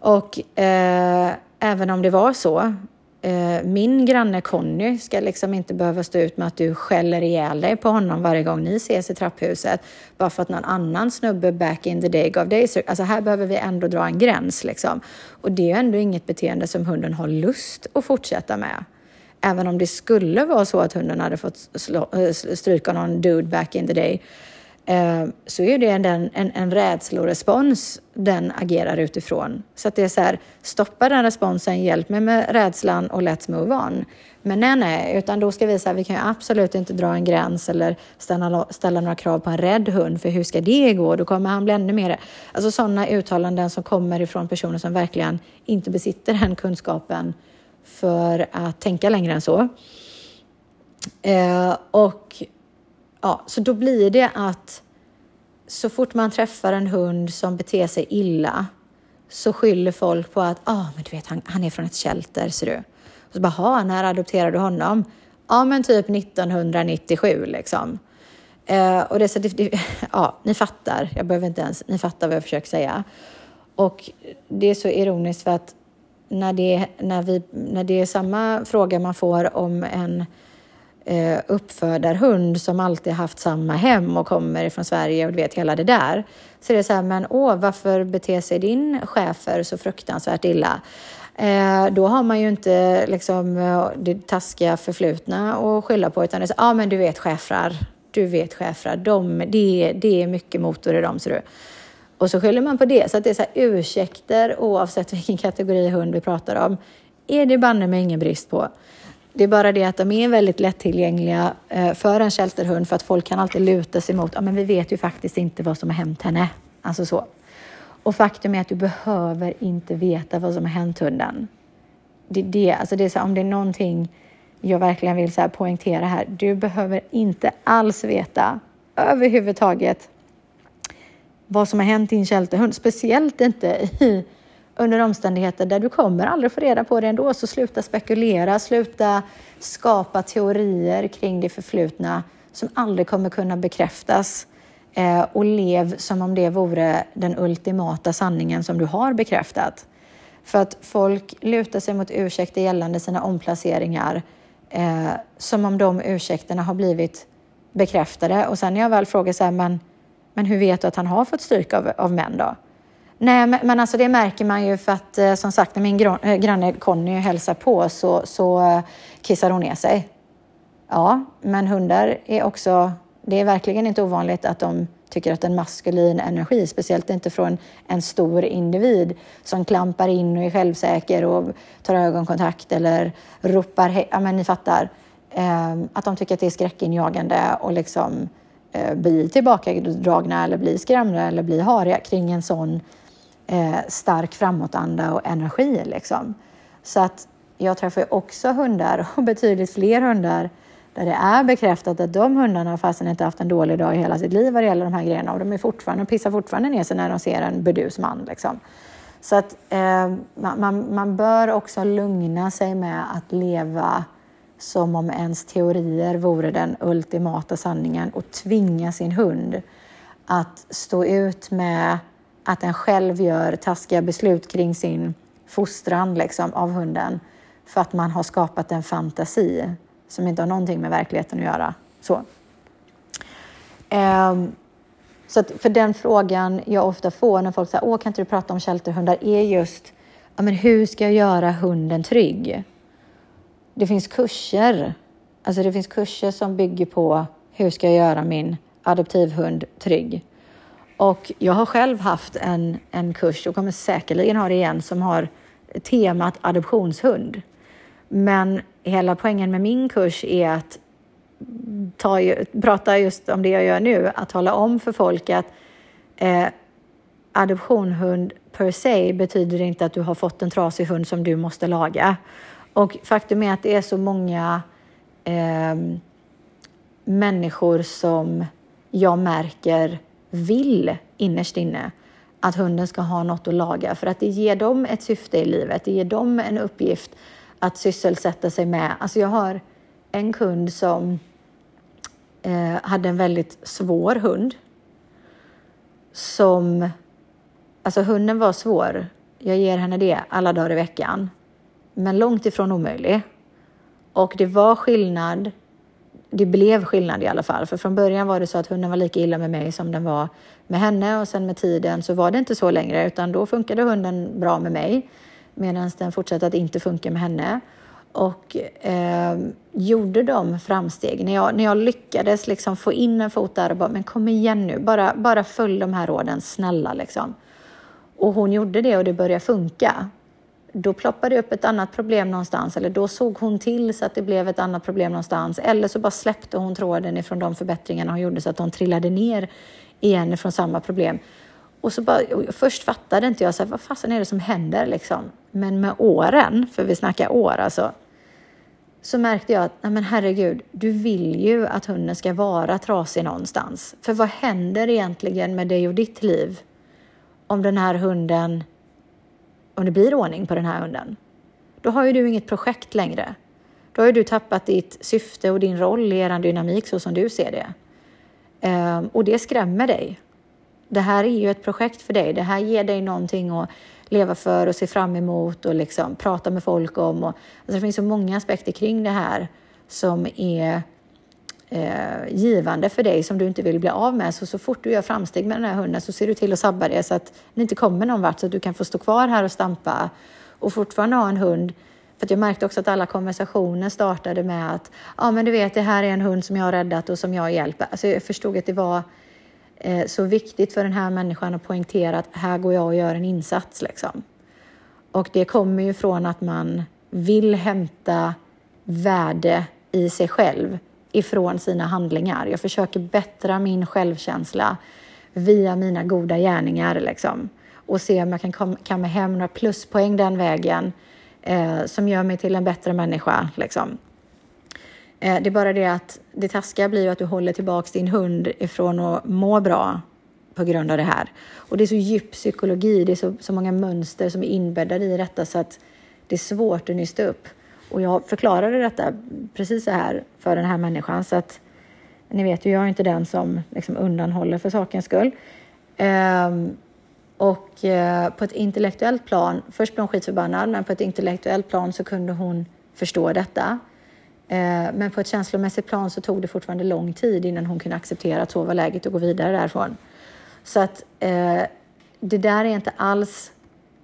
Och eh, även om det var så Eh, min granne Conny ska liksom inte behöva stå ut med att du skäller ihjäl dig på honom varje gång ni ses i trapphuset bara för att någon annan snubbe back in the day gav dig Alltså här behöver vi ändå dra en gräns liksom. Och det är ändå inget beteende som hunden har lust att fortsätta med. Även om det skulle vara så att hunden hade fått slå, eh, stryka någon dude back in the day Eh, Eh, så är det en, en, en rädslorespons den agerar utifrån. Så att det är så här, stoppa den responsen, hjälp mig med rädslan och let's move on. Men nej, nej, utan då ska vi säga vi kan ju absolut inte dra en gräns eller ställa, ställa några krav på en rädd hund, för hur ska det gå? Då kommer han bli ännu mer... Alltså sådana uttalanden som kommer ifrån personer som verkligen inte besitter den kunskapen för att tänka längre än så. Eh, och ja, så då blir det att så fort man träffar en hund som beter sig illa så skyller folk på att ah, men du vet, han, han är från ett shelter, ser du. Och så bara, när adopterade du honom? Ja, men typ 1997 liksom. Eh, och det, så det, det, ja, ni fattar, jag behöver inte ens, ni fattar vad jag försöker säga. Och det är så ironiskt för att när det, när vi, när det är samma fråga man får om en eh, uppfödarhund som alltid haft samma hem och kommer från Sverige och du vet hela det där. Så det är så här, men åh, varför beter sig din chefer så fruktansvärt illa? Eh, då har man ju inte liksom eh, det taskiga förflutna att skylla på utan det är så, ja ah, men du vet chefrar, du vet chefrar, de, det, det är mycket motor i dem ser du. Och så skyller man på det. Så att det är så här, ursäkter oavsett vilken kategori hund vi pratar om är det banne mig ingen brist på. Det är bara det att de är väldigt lättillgängliga eh, för en shelterhund för att folk kan alltid luta sig mot, ja men vi vet ju faktiskt inte vad som har hänt henne. Alltså så. Och faktum är att du behöver inte veta vad som har hänt hunden. Det, det, alltså det är så, om det är någonting jag verkligen vill så här poängtera här, du behöver inte alls veta överhuvudtaget vad som har hänt din shelterhund, speciellt inte i under omständigheter där du kommer aldrig få reda på det ändå. Så sluta spekulera, sluta skapa teorier kring det förflutna som aldrig kommer kunna bekräftas. Eh, och lev som om det vore den ultimata sanningen som du har bekräftat. För att folk lutar sig mot ursäkter gällande sina omplaceringar eh, som om de ursäkterna har blivit bekräftade. Och sen när jag väl frågar så här, men, men hur vet du att han har fått stryk av, av män då? Nej, men, men alltså det märker man ju för att eh, som sagt när min eh, granne Conny hälsar på så, så eh, kissar hon ner sig. Ja, men hundar är också, det är verkligen inte ovanligt att de tycker att en maskulin energi, speciellt inte från en stor individ som klampar in och är självsäker och tar ögonkontakt eller ropar, hej, ja men ni fattar, ehm, att de tycker att det är skräckinjagande och liksom bli tillbakadragna eller bli skrämda eller bli hariga kring en sån eh, stark framåtanda och energi. Liksom. Så att jag träffar också hundar och betydligt fler hundar där det är bekräftat att de hundarna fastän inte haft en dålig dag i hela sitt liv vad det gäller de här grejerna och de är fortfarande, pissar fortfarande ner sig när de ser en burdus man. Liksom. Så att eh, man, man bör också lugna sig med att leva som om ens teorier vore den ultimata sanningen och tvinga sin hund att stå ut med att den själv gör taskiga beslut kring sin fostran liksom, av hunden för att man har skapat en fantasi som inte har någonting med verkligheten att göra. Så. Um, så för den frågan jag ofta får när folk säger åh kan inte du prata om shelterhundar är just ja, men hur ska jag göra hunden trygg? Det finns kurser, alltså det finns kurser som bygger på hur ska jag göra min adoptivhund trygg? Och jag har själv haft en, en kurs och kommer säkerligen ha det igen som har temat adoptionshund. Men hela poängen med min kurs är att ta, prata just om det jag gör nu, att tala om för folk att eh, adoptionhund per se betyder inte att du har fått en trasig hund som du måste laga. Och faktum är att det är så många eh, människor som jag märker vill innerst inne att hunden ska ha något att laga för att det ger dem ett syfte i livet. Det ger dem en uppgift att sysselsätta sig med. Alltså jag har en kund som eh, hade en väldigt svår hund. Som, alltså hunden var svår. Jag ger henne det alla dagar i veckan. Men långt ifrån omöjlig. Och det var skillnad. Det blev skillnad i alla fall. För från början var det så att hunden var lika illa med mig som den var med henne. Och sen med tiden så var det inte så längre. Utan då funkade hunden bra med mig. Medan den fortsatte att inte funka med henne och eh, gjorde de framsteg. När jag, när jag lyckades liksom få in en fot där och bara, men kom igen nu, bara, bara följ de här råden, snälla liksom. Och hon gjorde det och det började funka. Då ploppade det upp ett annat problem någonstans eller då såg hon till så att det blev ett annat problem någonstans. Eller så bara släppte hon tråden ifrån de förbättringarna hon gjorde så att hon trillade ner igen från samma problem. Och så bara, först fattade inte jag så här, vad fasen är det som händer liksom. Men med åren, för vi snackar år alltså, så märkte jag att nej men herregud, du vill ju att hunden ska vara trasig någonstans. För vad händer egentligen med dig och ditt liv om den här hunden, om det blir ordning på den här hunden? Då har ju du inget projekt längre. Då har ju du tappat ditt syfte och din roll i er dynamik så som du ser det. Ehm, och det skrämmer dig. Det här är ju ett projekt för dig. Det här ger dig någonting att leva för och se fram emot och liksom prata med folk om. Och, alltså det finns så många aspekter kring det här som är eh, givande för dig som du inte vill bli av med. Så, så fort du gör framsteg med den här hunden så ser du till att sabba det så att ni inte kommer någon vart så att du kan få stå kvar här och stampa och fortfarande ha en hund för jag märkte också att alla konversationer startade med att ja, men du vet, det här är en hund som jag har räddat och som jag hjälper. Alltså jag förstod att det var eh, så viktigt för den här människan att poängtera att här går jag och gör en insats. Liksom. Och det kommer ju från att man vill hämta värde i sig själv ifrån sina handlingar. Jag försöker bättra min självkänsla via mina goda gärningar liksom. och se om jag kan kamma hem några pluspoäng den vägen eh, som gör mig till en bättre människa. Liksom. Eh, det är bara det att det taskiga blir ju att du håller tillbaks din hund ifrån att må bra på grund av det här. Och det är så djup psykologi, det är så, så många mönster som är inbäddade i detta så att det är svårt att nysta upp. Och jag förklarade detta precis så här för den här människan så att ni vet ju, jag är inte den som liksom undanhåller för sakens skull. Um, och uh, på ett intellektuellt plan, först blev hon skitförbannad, men på ett intellektuellt plan så kunde hon förstå detta. Eh, men på ett känslomässigt plan så tog det fortfarande lång tid innan hon kunde acceptera att så var läget och gå vidare därifrån. Så att eh, det där är inte alls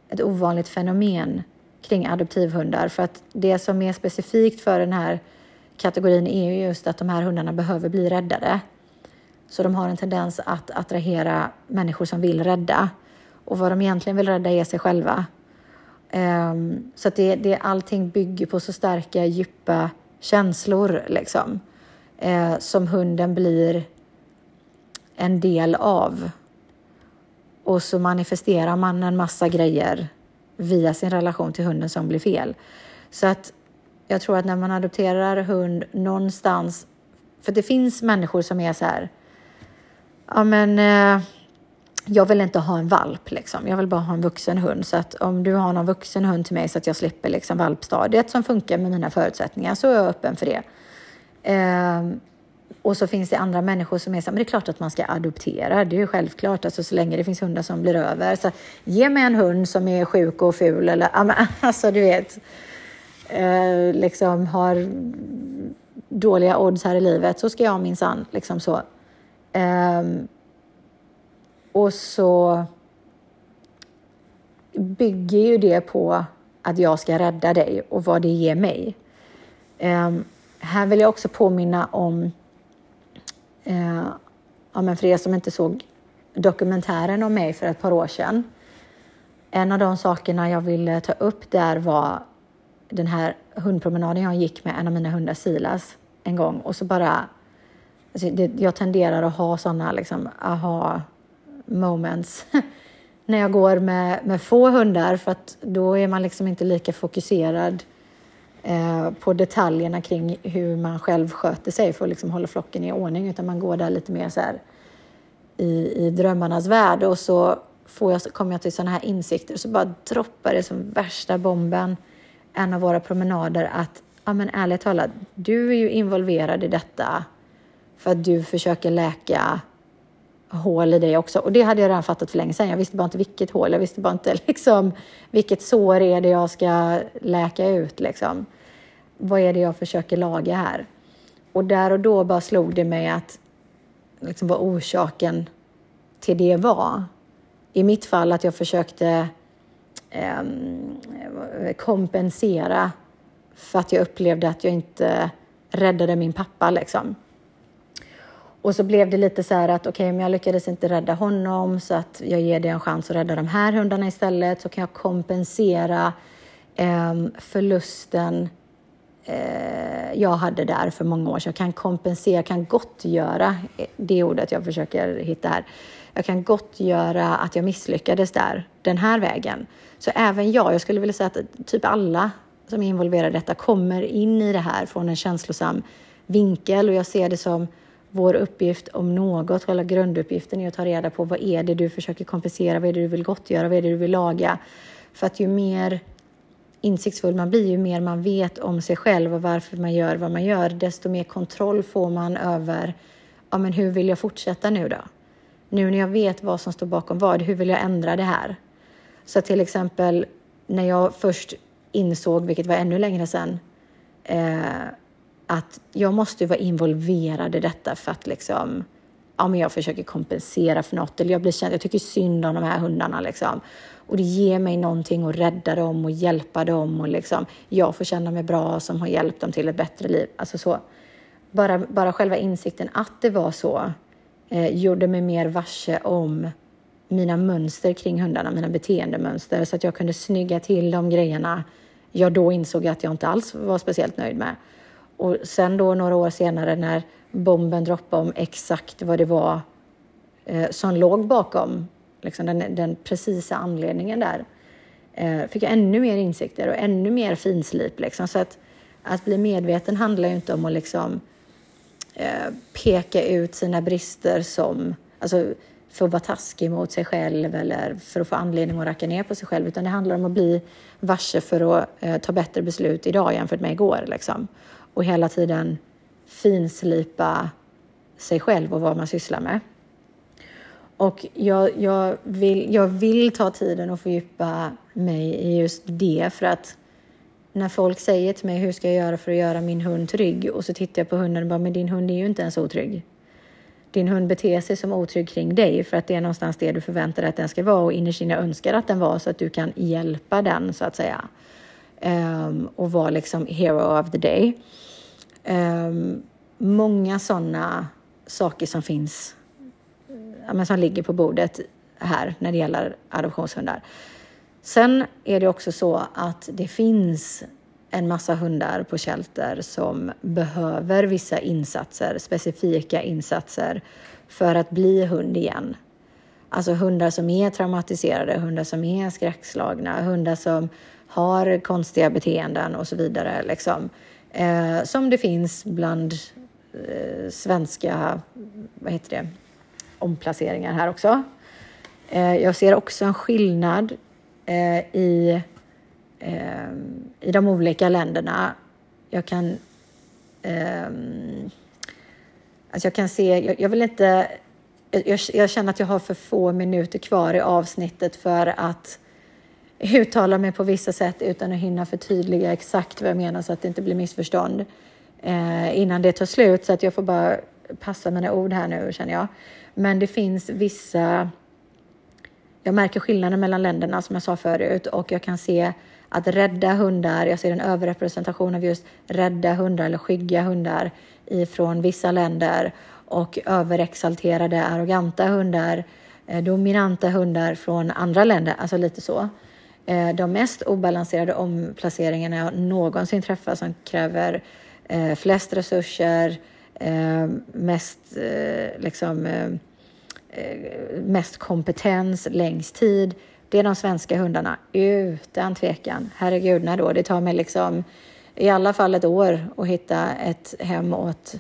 ett ovanligt fenomen kring adoptivhundar för att det som är specifikt för den här kategorin är ju just att de här hundarna behöver bli räddade. Så de har en tendens att attrahera människor som vill rädda och vad de egentligen vill rädda är sig själva. Um, så att det, det, allting bygger på så starka, djupa känslor liksom, eh, som hunden blir en del av. Och så manifesterar man en massa grejer via sin relation till hunden som blir fel. Så att jag tror att när man adopterar hund någonstans, för det finns människor som är så här, ja men eh, jag vill inte ha en valp, liksom. jag vill bara ha en vuxen hund. Så att om du har någon vuxen hund till mig så att jag slipper liksom valpstadiet som funkar med mina förutsättningar så är jag öppen för det. Eh, och så finns det andra människor som är så men det är klart att man ska adoptera, det är ju självklart, alltså så länge det finns hundar som blir över. Så ge mig en hund som är sjuk och ful eller, alltså du vet, eh, liksom har dåliga odds här i livet så ska jag minsann liksom så. Eh, och så bygger ju det på att jag ska rädda dig och vad det ger mig. Eh, här vill jag också påminna om Eh, ja, men för er som inte såg dokumentären om mig för ett par år sedan. En av de sakerna jag ville ta upp där var den här hundpromenaden jag gick med en av mina hundar Silas en gång och så bara... Alltså det, jag tenderar att ha sådana liksom, aha moments när jag går med, med få hundar för att då är man liksom inte lika fokuserad Eh, Eh, på detaljerna kring hur man själv sköter sig för att liksom hålla flocken i ordning utan man går där lite mer så här i, i drömmarnas värld. Och så får jag, kommer jag till sådana här insikter och så bara droppar det som värsta bomben en av våra promenader att ja men ärligt talat, du är ju involverad i detta för att du försöker läka hål i dig också. Och det hade jag redan fattat för länge sedan. Jag visste bara inte vilket hål, jag visste bara inte liksom, vilket sår är det jag ska läka ut. Liksom. Vad är det jag försöker laga här? Och där och då bara slog det mig att liksom, vad orsaken till det var. I mitt fall att jag försökte eh, kompensera för att jag upplevde att jag inte räddade min pappa. Liksom. Och så blev det lite så här att okej, okay, men jag lyckades inte rädda honom så att jag ger dig en chans att rädda de här hundarna istället så kan jag kompensera eh, förlusten eh, jag hade där för många år sedan. Jag kan kompensera, kan gottgöra, eh, det ordet jag försöker hitta här. Jag kan gottgöra att jag misslyckades där, den här vägen. Så även jag, jag skulle vilja säga att typ alla som är involverade i detta kommer in i det här från en känslosam vinkel och jag ser det som vår uppgift om något, själva grunduppgiften är att ta reda på vad är det du försöker kompensera, vad är det du vill gottgöra, vad är det du vill laga? För att ju mer insiktsfull man blir, ju mer man vet om sig själv och varför man gör vad man gör, desto mer kontroll får man över ja, men hur vill jag fortsätta nu då? Nu när jag vet vad som står bakom vad, hur vill jag ändra det här? Så till exempel när jag först insåg, vilket var ännu längre sedan, eh, att jag måste vara involverad i detta för att liksom, ja, men jag försöker kompensera för något eller jag blir känd, jag tycker synd om de här hundarna liksom. Och det ger mig någonting att rädda dem och hjälpa dem och liksom, jag får känna mig bra som har hjälpt dem till ett bättre liv. Alltså så. Bara, bara själva insikten att det var så eh, gjorde mig mer varse om mina mönster kring hundarna, mina beteendemönster, så att jag kunde snygga till de grejerna jag då insåg att jag inte alls var speciellt nöjd med. Och sen då några år senare när bomben droppade om exakt vad det var eh, som låg bakom liksom den, den precisa anledningen där eh, fick jag ännu mer insikter och ännu mer finslip. Liksom. Så att, att bli medveten handlar ju inte om att liksom, eh, peka ut sina brister som, alltså, för att vara taskig mot sig själv eller för att få anledning att racka ner på sig själv, utan det handlar om att bli varse för att eh, ta bättre beslut idag jämfört med igår. Liksom och hela tiden finslipa sig själv och vad man sysslar med. Och jag, jag, vill, jag vill ta tiden och fördjupa mig i just det för att när folk säger till mig hur ska jag göra för att göra min hund trygg och så tittar jag på hunden och bara men din hund är ju inte ens otrygg. Din hund beter sig som otrygg kring dig för att det är någonstans det du förväntar dig att den ska vara och innerst inne önskar att den var så att du kan hjälpa den så att säga. Um, och vara liksom hero of the day. Um, många sådana saker som finns, ja, som ligger på bordet här när det gäller adoptionshundar. Sen är det också så att det finns en massa hundar på shelter som behöver vissa insatser, specifika insatser för att bli hund igen. Alltså hundar som är traumatiserade, hundar som är skräckslagna, hundar som har konstiga beteenden och så vidare. Liksom eh, som det finns bland eh, svenska vad heter det, omplaceringar här också. Eh, jag ser också en skillnad eh, i, eh, i de olika länderna. Jag kan... Eh, alltså jag kan se... Jag, jag vill inte... Jag, jag, känner att jag har för få minuter kvar i avsnittet för att uttala mig på vissa sätt utan att hinna förtydliga exakt vad jag menar så att det inte blir missförstånd eh, innan det tar slut. Så att jag får bara passa mina ord här nu känner jag. Men det finns vissa jag märker skillnaden mellan länderna som jag sa förut och jag kan se att rädda hundar, jag ser en överrepresentation av just rädda hundar eller skygga hundar ifrån vissa länder och överexalterade arroganta hundar, eh, dominanta hundar från andra länder, alltså lite så. Eh, de mest obalanserade omplaceringarna jag någonsin träffat som kräver eh, flest resurser, eh, mest eh, liksom eh, eh, mest kompetens längst tid, det är de svenska hundarna utan tvekan. Herregud, när då? Det tar mig liksom i alla fall ett år att hitta ett hem åt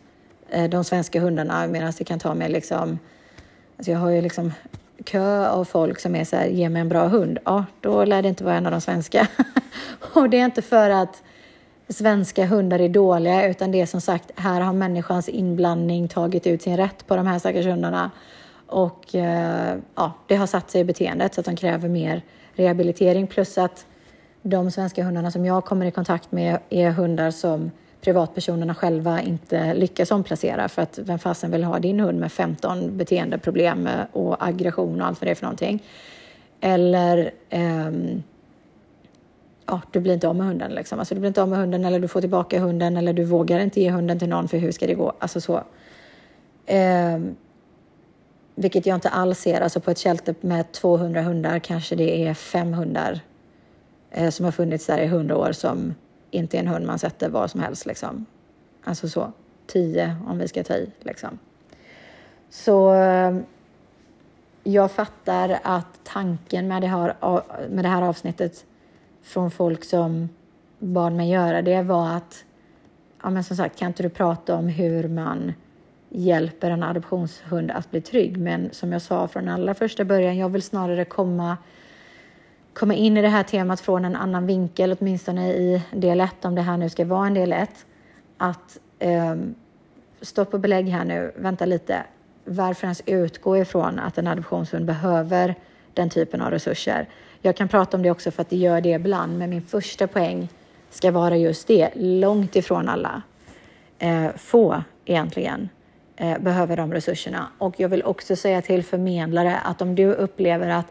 de svenska hundarna medan det kan ta mig liksom... Alltså jag har ju liksom kö av folk som är så här, ge mig en bra hund. Ja, då lär det inte vara en av de svenska. och det är inte för att svenska hundar är dåliga, utan det är som sagt, här har människans inblandning tagit ut sin rätt på de här stackars hundarna. Och eh, ja, det har satt sig i beteendet så att de kräver mer rehabilitering plus att de svenska hundarna som jag kommer i kontakt med är hundar som privatpersonerna själva inte lyckas omplacera för att vem fasen vill ha din hund med 15 beteendeproblem och aggression och allt vad det är för någonting. Eller um, ja, du blir inte av med hunden liksom. Alltså du blir inte av med hunden eller du får tillbaka hunden eller du vågar inte ge hunden till någon för hur ska det gå? Alltså så. Um, vilket jag inte alls ser. Alltså på ett shelter med 200 hundar kanske det är fem hundar eh, som har funnits där i hundra år som inte är en hund man sätter var som helst. Liksom. Alltså så, tio om vi ska ta i. Liksom. Så jag fattar att tanken med det, här, med det här avsnittet från folk som bad mig göra det var att, ja men som sagt, kan inte du prata om hur man hjälper en adoptionshund att bli trygg. Men som jag sa från allra första början, jag vill snarare komma, komma in i det här temat från en annan vinkel, åtminstone i del 1, om det här nu ska vara en del 1. Att eh, stopp och belägg här nu, vänta lite. Varför ens utgå ifrån att en adoptionshund behöver den typen av resurser? Jag kan prata om det också för att det gör det ibland, men min första poäng ska vara just det, långt ifrån alla. Eh, få egentligen eh, behöver de resurserna. Och jag vill också säga till förmedlare att om du upplever att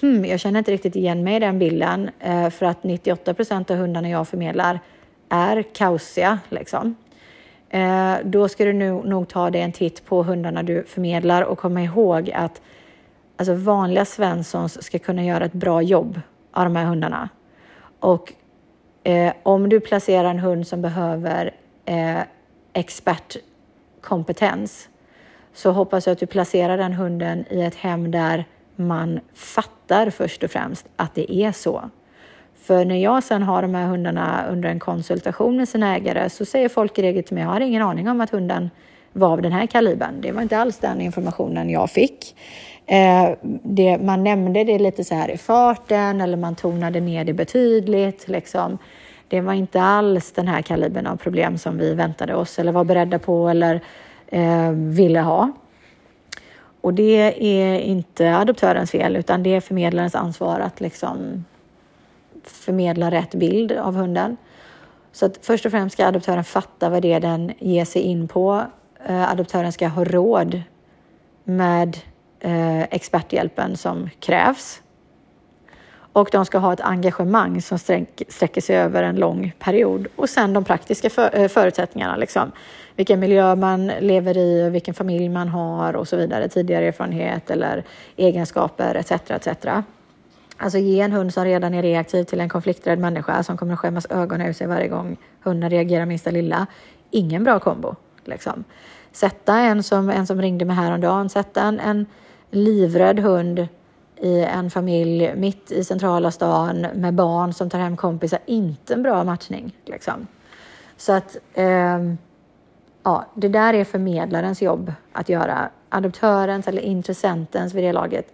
hmm, jag känner inte riktigt igen mig i den bilden eh, för att 98 procent av hundarna jag förmedlar är kaosiga, liksom. Eh, då ska du nog, nog ta dig en titt på hundarna du förmedlar och komma ihåg att alltså vanliga svenssons ska kunna göra ett bra jobb av de här hundarna. Och eh, om du placerar en hund som behöver eh, expertkompetens så hoppas jag att du placerar den hunden i ett hem där man fattar först och främst att det är så. För när jag sen har de här hundarna under en konsultation med sina ägare så säger folk i regel till mig, jag har ingen aning om att hunden var av den här kalibern. Det var inte alls den informationen jag fick. Eh, det, man nämnde det lite så här i farten eller man tonade ner det betydligt. Liksom det var inte alls den här kalibern av problem som vi väntade oss eller var beredda på eller eh, ville ha. Och det är inte adoptörens fel utan det är förmedlarens ansvar att liksom förmedla rätt bild av hunden. Så att först och främst ska adoptören fatta vad det är den ger sig in på. Eh, adoptören ska ha råd med eh, experthjälpen som krävs och de ska ha ett engagemang som sträcker sig över en lång period. Och sen de praktiska för, eh, förutsättningarna, liksom. vilken miljö man lever i, och vilken familj man har och så vidare, tidigare erfarenhet eller egenskaper etc. etc. Alltså ge en hund som redan är reaktiv till en konflikträdd människa som kommer att skämmas ögonen ur sig varje gång hunden reagerar minsta lilla. Ingen bra kombo. Liksom. Sätta en som, en som ringde mig häromdagen, sätta en, en livrädd hund i en familj mitt i centrala stan med barn som tar hem kompisar, inte en bra matchning. Liksom. Så att eh, ja, det där är förmedlarens jobb att göra. Adoptörens eller intressentens vid det laget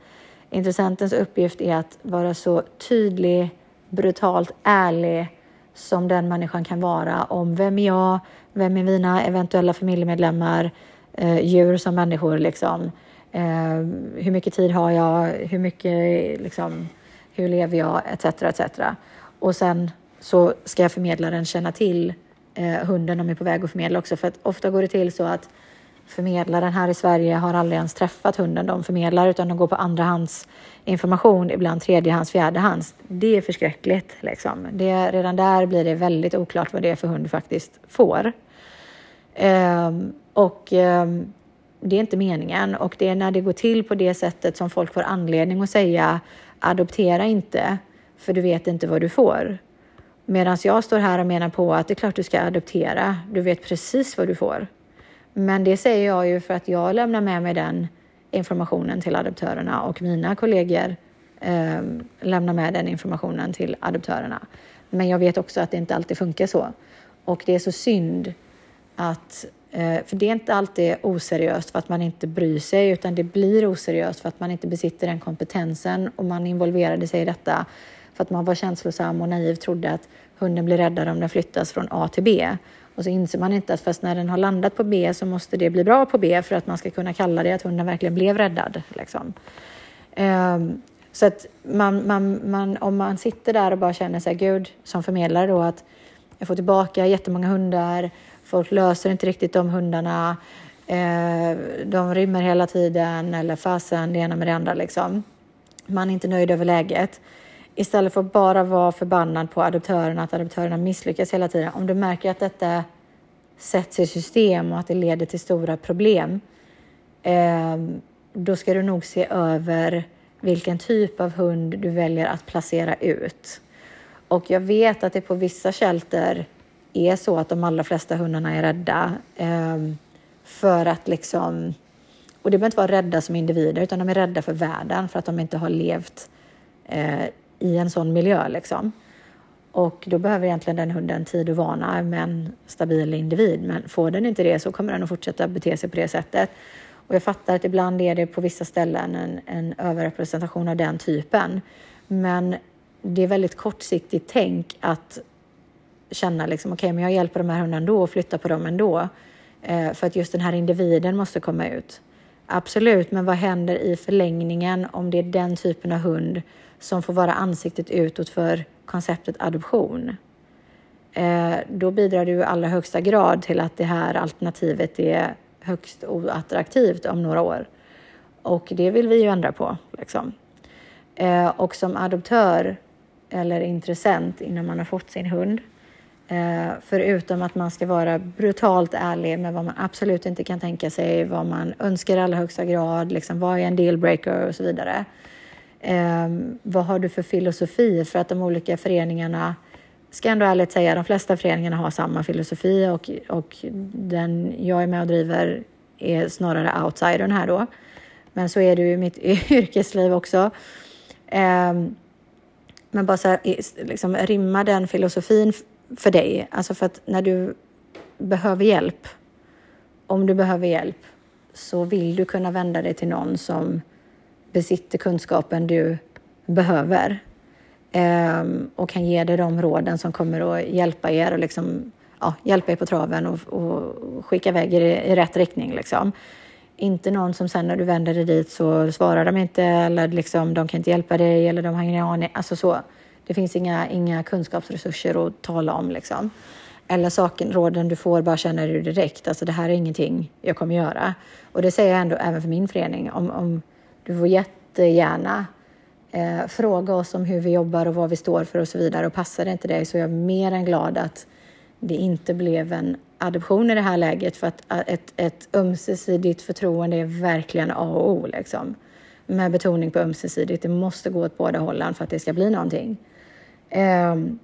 intressentens uppgift är att vara så tydlig, brutalt ärlig som den människan kan vara om vem är jag, vem är mina eventuella familjemedlemmar, eh, djur som människor liksom. Eh, hur mycket tid har jag, hur mycket liksom, hur lever jag, etc. etc. Och sen så ska förmedlaren känna till eh, hunden de är på väg att förmedla också. För att ofta går det till så att förmedlaren här i Sverige har aldrig ens träffat hunden de förmedlar utan de går på andrahandsinformation, ibland tredjehands, fjärdehands. Det är förskräckligt. Liksom. Det, redan där blir det väldigt oklart vad det är för hund faktiskt får. Um, och um, det är inte meningen och det är när det går till på det sättet som folk får anledning att säga adoptera inte för du vet inte vad du får. Medan jag står här och menar på att det är klart du ska adoptera. Du vet precis vad du får. Men det säger jag ju för att jag lämnar med mig den informationen till adoptörerna och mina kollegor eh, lämnar med den informationen till adoptörerna. Men jag vet också att det inte alltid funkar så. Och det är så synd att Eh, för det är inte alltid oseriöst för att man inte bryr sig utan det blir oseriöst för att man inte besitter den kompetensen och man involverade sig i detta för att man var känslosam och naiv trodde att hunden blir räddad om den flyttas från A till B. Och så inser man inte att fast när den har landat på B så måste det bli bra på B för att man ska kunna kalla det att hunden verkligen blev räddad. Liksom. Um, så att man, man, man, om man sitter där och bara känner sig gud som förmedlare då att jag får tillbaka jättemånga hundar, folk löser inte riktigt de hundarna, eh, de rymmer hela tiden eller fasen det ena med det andra liksom. Man är inte nöjd över läget istället för att bara vara förbannad på adoptörerna, att adoptörerna misslyckas hela tiden. Om du märker att detta sätts i system och att det leder till stora problem, eh, då ska du nog se över vilken typ av hund du väljer att placera ut. Och jag vet att det på vissa shelter är så att de allra flesta hundarna är rädda eh, för att liksom, och det behöver inte vara rädda som individer, utan de är rädda för världen för att de inte har levt eh, i en sån miljö. Liksom. Och då behöver egentligen den hunden tid och vana med en stabil individ. Men får den inte det så kommer den att fortsätta bete sig på det sättet. Och jag fattar att ibland är det på vissa ställen en, en överrepresentation av den typen. Men det är väldigt kortsiktigt tänk att känna liksom, okej, okay, men jag hjälper de här hundarna ändå och flyttar på dem ändå. Eh, för att just den här individen måste komma ut. Absolut, men vad händer i förlängningen om det är den typen av hund som får vara ansiktet utåt för konceptet adoption? Eh, då bidrar det i allra högsta grad till att det här alternativet är högst oattraktivt om några år. Och det vill vi ju ändra på. Liksom. Eh, och som adoptör eller intressent innan man har fått sin hund Eh, förutom att man ska vara brutalt ärlig med vad man absolut inte kan tänka sig, vad man önskar i allra högsta grad, liksom, vad är en dealbreaker och så vidare. Eh, vad har du för filosofi? För att de olika föreningarna, ska ändå ärligt säga, de flesta föreningarna har samma filosofi och, och den jag är med och driver är snarare outsidern här då. Men så är det ju i mitt yrkesliv också. Eh, men bara så här, liksom, rimma den filosofin för dig. Alltså för att när du behöver hjälp, om du behöver hjälp, så vill du kunna vända dig till någon som besitter kunskapen du behöver eh, och kan ge dig de råden som kommer att hjälpa er och liksom, ja, hjälpa er på traven och, och skicka iväg er i, i rätt riktning. Liksom. Inte någon som sen när du vänder dig dit så svarar de inte eller liksom, de kan inte hjälpa dig eller de har ingen aning. Alltså så. Det finns inga, inga kunskapsresurser att tala om. Liksom. Eller saken, råden du får bara känner du direkt. Alltså det här är ingenting jag kommer göra. Och det säger jag ändå även för min förening. Om, om du får jättegärna eh, fråga oss om hur vi jobbar och vad vi står för och så vidare. Och passar det inte dig så är jag mer än glad att det inte blev en adoption i det här läget för att ett, ett ömsesidigt förtroende är verkligen A och O. Liksom. Med betoning på ömsesidigt. Det måste gå åt båda hållen för att det ska bli någonting. Ehm,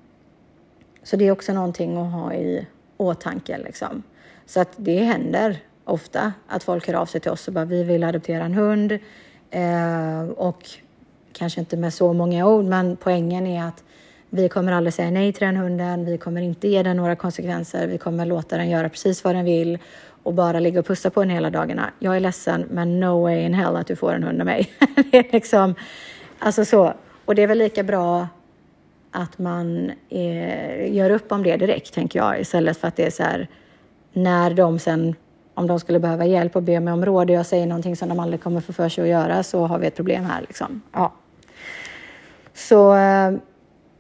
så det är också någonting att ha i åtanke. Liksom. Så att det händer ofta att folk hör av sig till oss och bara vi vill adoptera en hund. Ehm, och kanske inte med så många ord, men poängen är att vi kommer aldrig säga nej till den hunden. Vi kommer inte ge den några konsekvenser. Vi kommer låta den göra precis vad den vill och bara ligga och pussa på den hela dagarna. Jag är ledsen, men no way in hell att du får en hund av mig. det är liksom, alltså så. Och det är väl lika bra att man eh, gör upp om det direkt, tänker jag, istället för att det är så här när de sen, om de skulle behöva hjälp och be mig om råd och jag säger någonting som de aldrig kommer få för sig att göra så har vi ett problem här. Liksom. Ja. Så eh,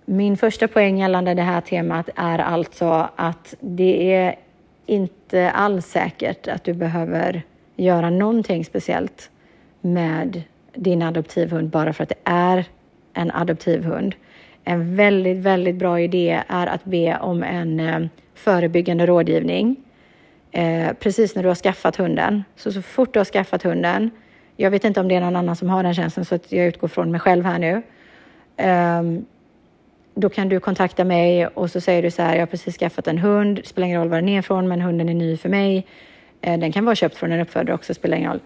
min första poäng gällande det här temat är alltså att det är inte alls säkert att du behöver göra någonting speciellt med din adoptivhund bara för att det är en adoptivhund. En väldigt, väldigt bra idé är att be om en eh, förebyggande rådgivning eh, precis när du har skaffat hunden. Så, så fort du har skaffat hunden, jag vet inte om det är någon annan som har den tjänsten så att jag utgår från mig själv här nu. Eh, då kan du kontakta mig och så säger du så här, jag har precis skaffat en hund, spelar ingen roll var den är ifrån, men hunden är ny för mig. Eh, den kan vara köpt från en uppfödare också, spelar ingen roll.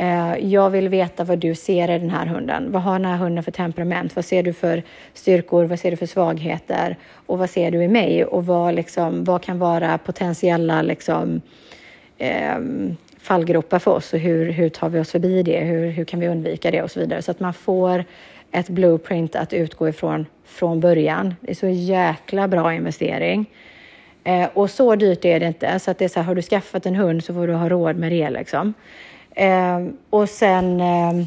Eh, jag vill veta vad du ser i den här hunden. Vad har den här hunden för temperament? Vad ser du för styrkor? Vad ser du för svagheter? Och vad ser du i mig? Och vad, liksom, vad kan vara potentiella liksom, eh, fallgropar för oss? Och hur, hur tar vi oss förbi det? Hur, hur kan vi undvika det? Och så vidare. Så att man får ett blueprint att utgå ifrån från början. Det är så jäkla bra investering. Eh, och så dyrt är det inte. Så att det är så här, har du skaffat en hund så får du ha råd med det liksom. Eh, och sen eh,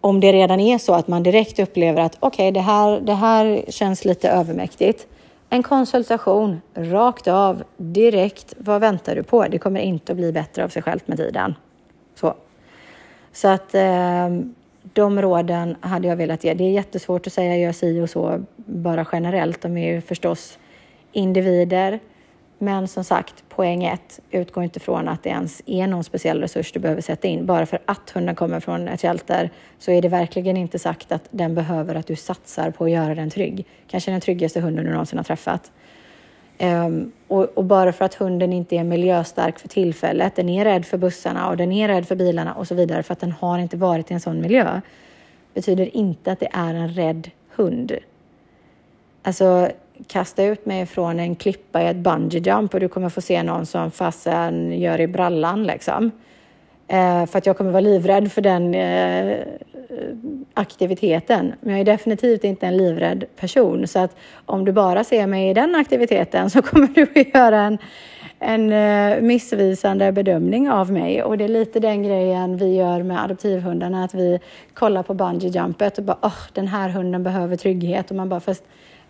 om det redan är så att man direkt upplever att okej, okay, det, här, det här känns lite övermäktigt. En konsultation rakt av, direkt. Vad väntar du på? Det kommer inte att bli bättre av sig självt med tiden. Så, så att eh, de råden hade jag velat ge. Det är jättesvårt att säga gör si och så bara generellt. De är ju förstås individer. Men som sagt, poäng ett, utgå inte från att det ens är någon speciell resurs du behöver sätta in. Bara för att hunden kommer från ett shelter så är det verkligen inte sagt att den behöver att du satsar på att göra den trygg. Kanske den tryggaste hunden du någonsin har träffat. Um, och, och, bara för att hunden inte är miljöstark för tillfället, den är rädd för bussarna och den är rädd för bilarna och så vidare för att den har inte varit i en sån miljö, betyder inte att det är en rädd hund. Alltså, kasta ut mig från en klippa i ett bungee jump och du kommer få se någon som fasen gör i brallan liksom. Eh, för att jag kommer vara livrädd för den eh, aktiviteten. Men jag är definitivt inte en livrädd person. Så att om du bara ser mig i den aktiviteten så kommer du att göra en, en eh, missvisande bedömning av mig. Och det är lite den grejen vi gör med adoptivhundarna. Att vi kollar på bungee jumpet och bara, oh, den här hunden behöver trygghet. Och man bara, fast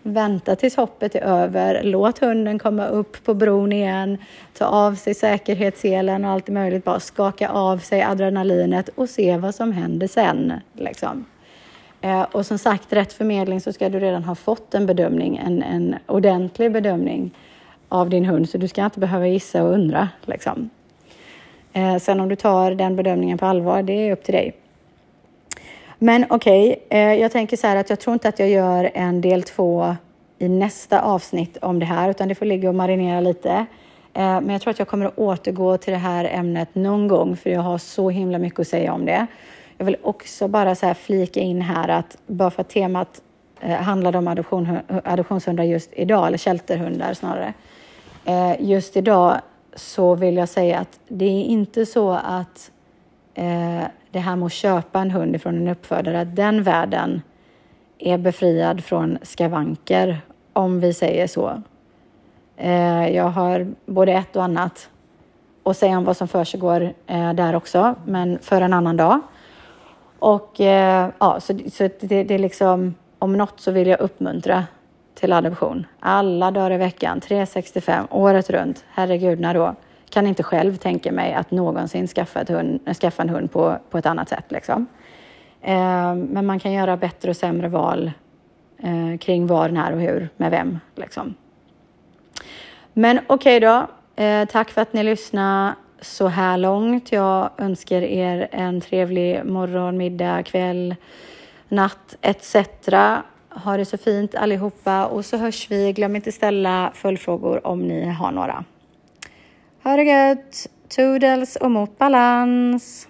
Vänta tills hoppet är över. Låt hunden komma upp på bron igen. Ta av sig säkerhetsselen och allt möjligt. Bara skaka av sig adrenalinet och se vad som händer sen. Liksom. Eh, och som sagt, rätt förmedling så ska du redan ha fått en bedömning, en, en ordentlig bedömning av din hund. Så du ska inte behöva gissa och undra. Liksom. Eh, sen om du tar den bedömningen på allvar, det är upp till dig. Men okej, okay, eh, jag tänker så här att jag tror inte att jag gör en del två i nästa avsnitt om det här, utan det får ligga och marinera lite. Eh, men jag tror att jag kommer att återgå till det här ämnet någon gång, för jag har så himla mycket att säga om det. Jag vill också bara så här flika in här att bara för att temat eh, handlade om adoption, adoptionshundar just idag, eller shelterhundar snarare. Eh, just idag så vill jag säga att det är inte så att eh, det här med att köpa en hund från en uppfödare, att den världen är befriad från skavanker, om vi säger så. Eh, jag har både ett och annat att säga om vad som försiggår eh, där också, men för en annan dag. Och eh, ja, så, så det, det är liksom, om något så vill jag uppmuntra till adoption. Alla dagar i veckan, 365, året runt. Herregud, när då? Kan inte själv tänka mig att någonsin skaffa, ett hund, skaffa en hund på, på ett annat sätt. Liksom. Eh, men man kan göra bättre och sämre val eh, kring var, när och hur, med vem. Liksom. Men okej okay då. Eh, tack för att ni lyssnade så här långt. Jag önskar er en trevlig morgon, middag, kväll, natt etc. Ha det så fint allihopa och så hörs vi. Glöm inte ställa följdfrågor om ni har några. Ha det gött! Toodles och mot balans!